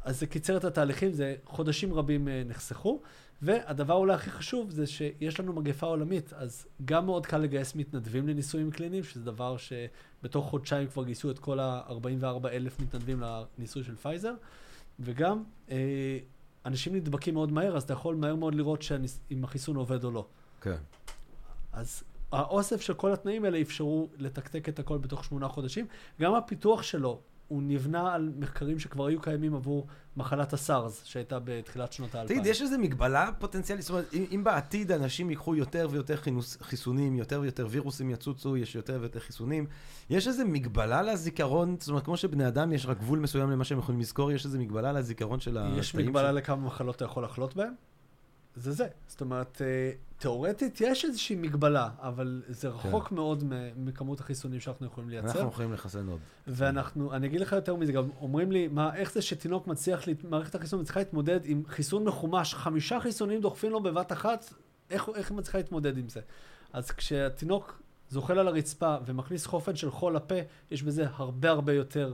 אז זה קיצר את התהליכים, זה חודשים רבים אה, נחסכו. והדבר אולי הכי חשוב זה שיש לנו מגפה עולמית, אז גם מאוד קל לגייס מתנדבים לניסויים קליניים, שזה דבר שבתוך חודשיים כבר גייסו את כל ה-44 אלף מתנדבים לניסוי של פייזר, וגם אה, אנשים נדבקים מאוד מהר, אז אתה יכול מהר מאוד לראות אם החיסון עובד או לא. כן. אז האוסף של כל התנאים האלה אפשרו לתקתק את הכל בתוך שמונה חודשים. גם הפיתוח שלו, הוא נבנה על מחקרים שכבר היו קיימים עבור מחלת הסארס, שהייתה בתחילת שנות האלפיים. תגיד, יש איזו מגבלה פוטנציאלית? זאת אומרת, אם, אם בעתיד אנשים ייקחו יותר ויותר חינוס, חיסונים, יותר ויותר וירוסים יצוצו, יש יותר ויותר חיסונים, יש איזו מגבלה לזיכרון? זאת אומרת, כמו שבני אדם יש רק גבול מסוים למה שהם יכולים לזכור, יש איזו מגבלה לזיכרון של התאים? יש מגבלה ש... לכמה מחלות אתה יכול לחלות בהן? זה זה. זאת אומרת, אה, תאורטית יש איזושהי מגבלה, אבל זה כן. רחוק כן. מאוד מכמות החיסונים שאנחנו יכולים לייצר. אנחנו יכולים לחסן עוד. ואנחנו, אני אגיד לך יותר מזה, גם אומרים לי, מה, איך זה שתינוק מצליח, מערכת החיסון מצליחה להתמודד עם חיסון מחומש, חמישה חיסונים דוחפים לו בבת אחת, איך, איך היא מצליחה להתמודד עם זה? אז כשהתינוק זוחל על הרצפה ומכניס חופן של חול לפה, יש בזה הרבה הרבה יותר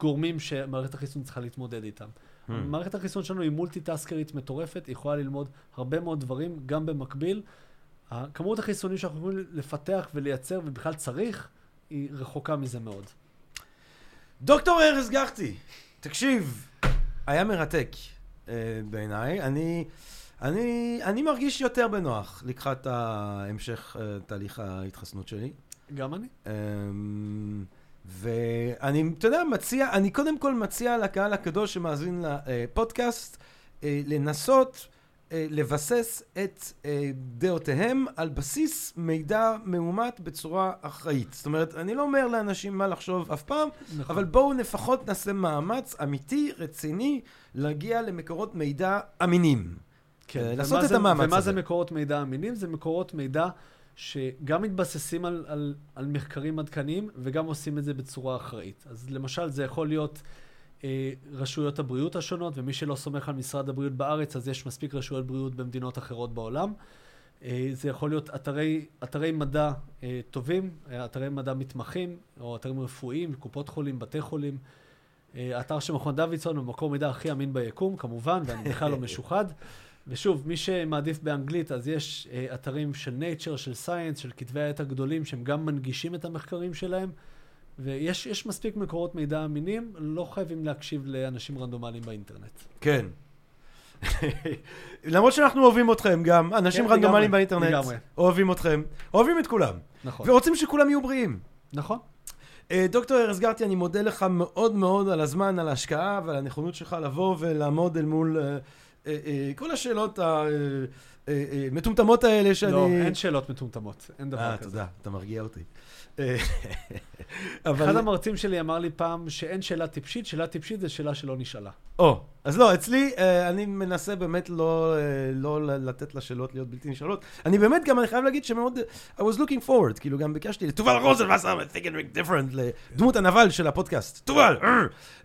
גורמים שמערכת החיסון צריכה להתמודד איתם. Hmm. מערכת החיסון שלנו היא מולטי-טסקרית מטורפת, היא יכולה ללמוד הרבה מאוד דברים, גם במקביל. כמות החיסונים שאנחנו יכולים לפתח ולייצר, ובכלל צריך, היא רחוקה מזה מאוד. דוקטור ארז גחטי, תקשיב, היה מרתק uh, בעיניי. אני, אני, אני מרגיש יותר בנוח לקראת המשך uh, תהליך ההתחסנות שלי. גם אני. Um, ואני, אתה יודע, מציע, אני קודם כל מציע לקהל הקדוש שמאזין לפודקאסט, אה, לנסות אה, לבסס את אה, דעותיהם על בסיס מידע מאומת בצורה אחראית. זאת אומרת, אני לא אומר לאנשים מה לחשוב אף פעם, נכון. אבל בואו לפחות נעשה מאמץ אמיתי, רציני, להגיע למקורות מידע אמינים. כן, לעשות את המאמץ הזה. ומה זה מקורות מידע אמינים? זה מקורות מידע שגם מתבססים על, על, על מחקרים עדכניים וגם עושים את זה בצורה אחראית. אז למשל, זה יכול להיות אה, רשויות הבריאות השונות, ומי שלא סומך על משרד הבריאות בארץ, אז יש מספיק רשויות בריאות במדינות אחרות בעולם. אה, זה יכול להיות אתרי, אתרי מדע אה, טובים, אה, אתרי מדע מתמחים, או אתרים רפואיים, קופות חולים, בתי חולים. אה, האתר של מכון דוידסון הוא מקור מידע הכי אמין ביקום, כמובן, ואני בכלל לא משוחד. ושוב, מי שמעדיף באנגלית, אז יש אה, אתרים של Nature, של Science, של כתבי העת הגדולים, שהם גם מנגישים את המחקרים שלהם, ויש מספיק מקורות מידע אמינים, לא חייבים להקשיב לאנשים רנדומליים באינטרנט. כן. למרות שאנחנו אוהבים אתכם גם, אנשים כן, רנדומליים באינטרנט, לגמרי. אוהבים אתכם, אוהבים את כולם. נכון. ורוצים שכולם יהיו בריאים. נכון. אה, דוקטור ארז גרטי, אני מודה לך מאוד מאוד על הזמן, על ההשקעה ועל הנכונות שלך לבוא ולעמוד אל מול... Uh, כל השאלות המטומטמות האלה שאני... לא, אין שאלות מטומטמות, אין דבר כזה. אה, תודה, אתה מרגיע אותי. אבל... אחד המרצים שלי אמר לי פעם שאין שאלה טיפשית, שאלה טיפשית זה שאלה שלא נשאלה. או, אז לא, אצלי, אה, אני מנסה באמת לא, אה, לא לתת לשאלות להיות בלתי נשאלות. אני באמת גם, אני חייב להגיד שמאוד, I was looking forward, כאילו גם ביקשתי לתובל רוזנבסר, think and make different, לדמות הנבל של הפודקאסט. תובל!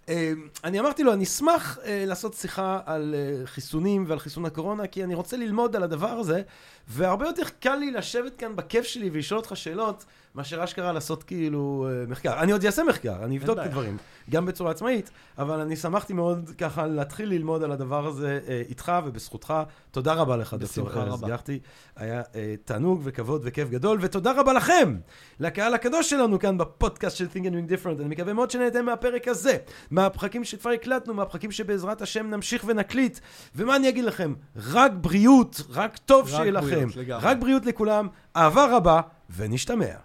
אה, אני אמרתי לו, אני אשמח לעשות שיחה על חיסונים ועל חיסון הקורונה, כי אני רוצה ללמוד על הדבר הזה, והרבה יותר קל לי לשבת כאן בכיף שלי ולשאול אותך שאלות. מאשר אשכרה לעשות כאילו אה, מחקר. אני עוד אעשה מחקר, אני אבדוק את הדברים, גם בצורה עצמאית, אבל אני שמחתי מאוד ככה להתחיל ללמוד על הדבר הזה אה, איתך ובזכותך. תודה רבה לך, דוקטור ארז גחטי. היה אה, תענוג וכבוד וכיף גדול, ותודה רבה לכם, לקהל הקדוש שלנו כאן בפודקאסט של Think and Doing Different. אני מקווה מאוד שנהנתם מהפרק הזה, מהפרקים שכבר הקלטנו, מהפרקים שבעזרת השם נמשיך ונקליט. ומה אני אגיד לכם? רק בריאות, רק טוב שיהיה לכם. רק בריאות לכולם, אהבה רבה, ונשתמע.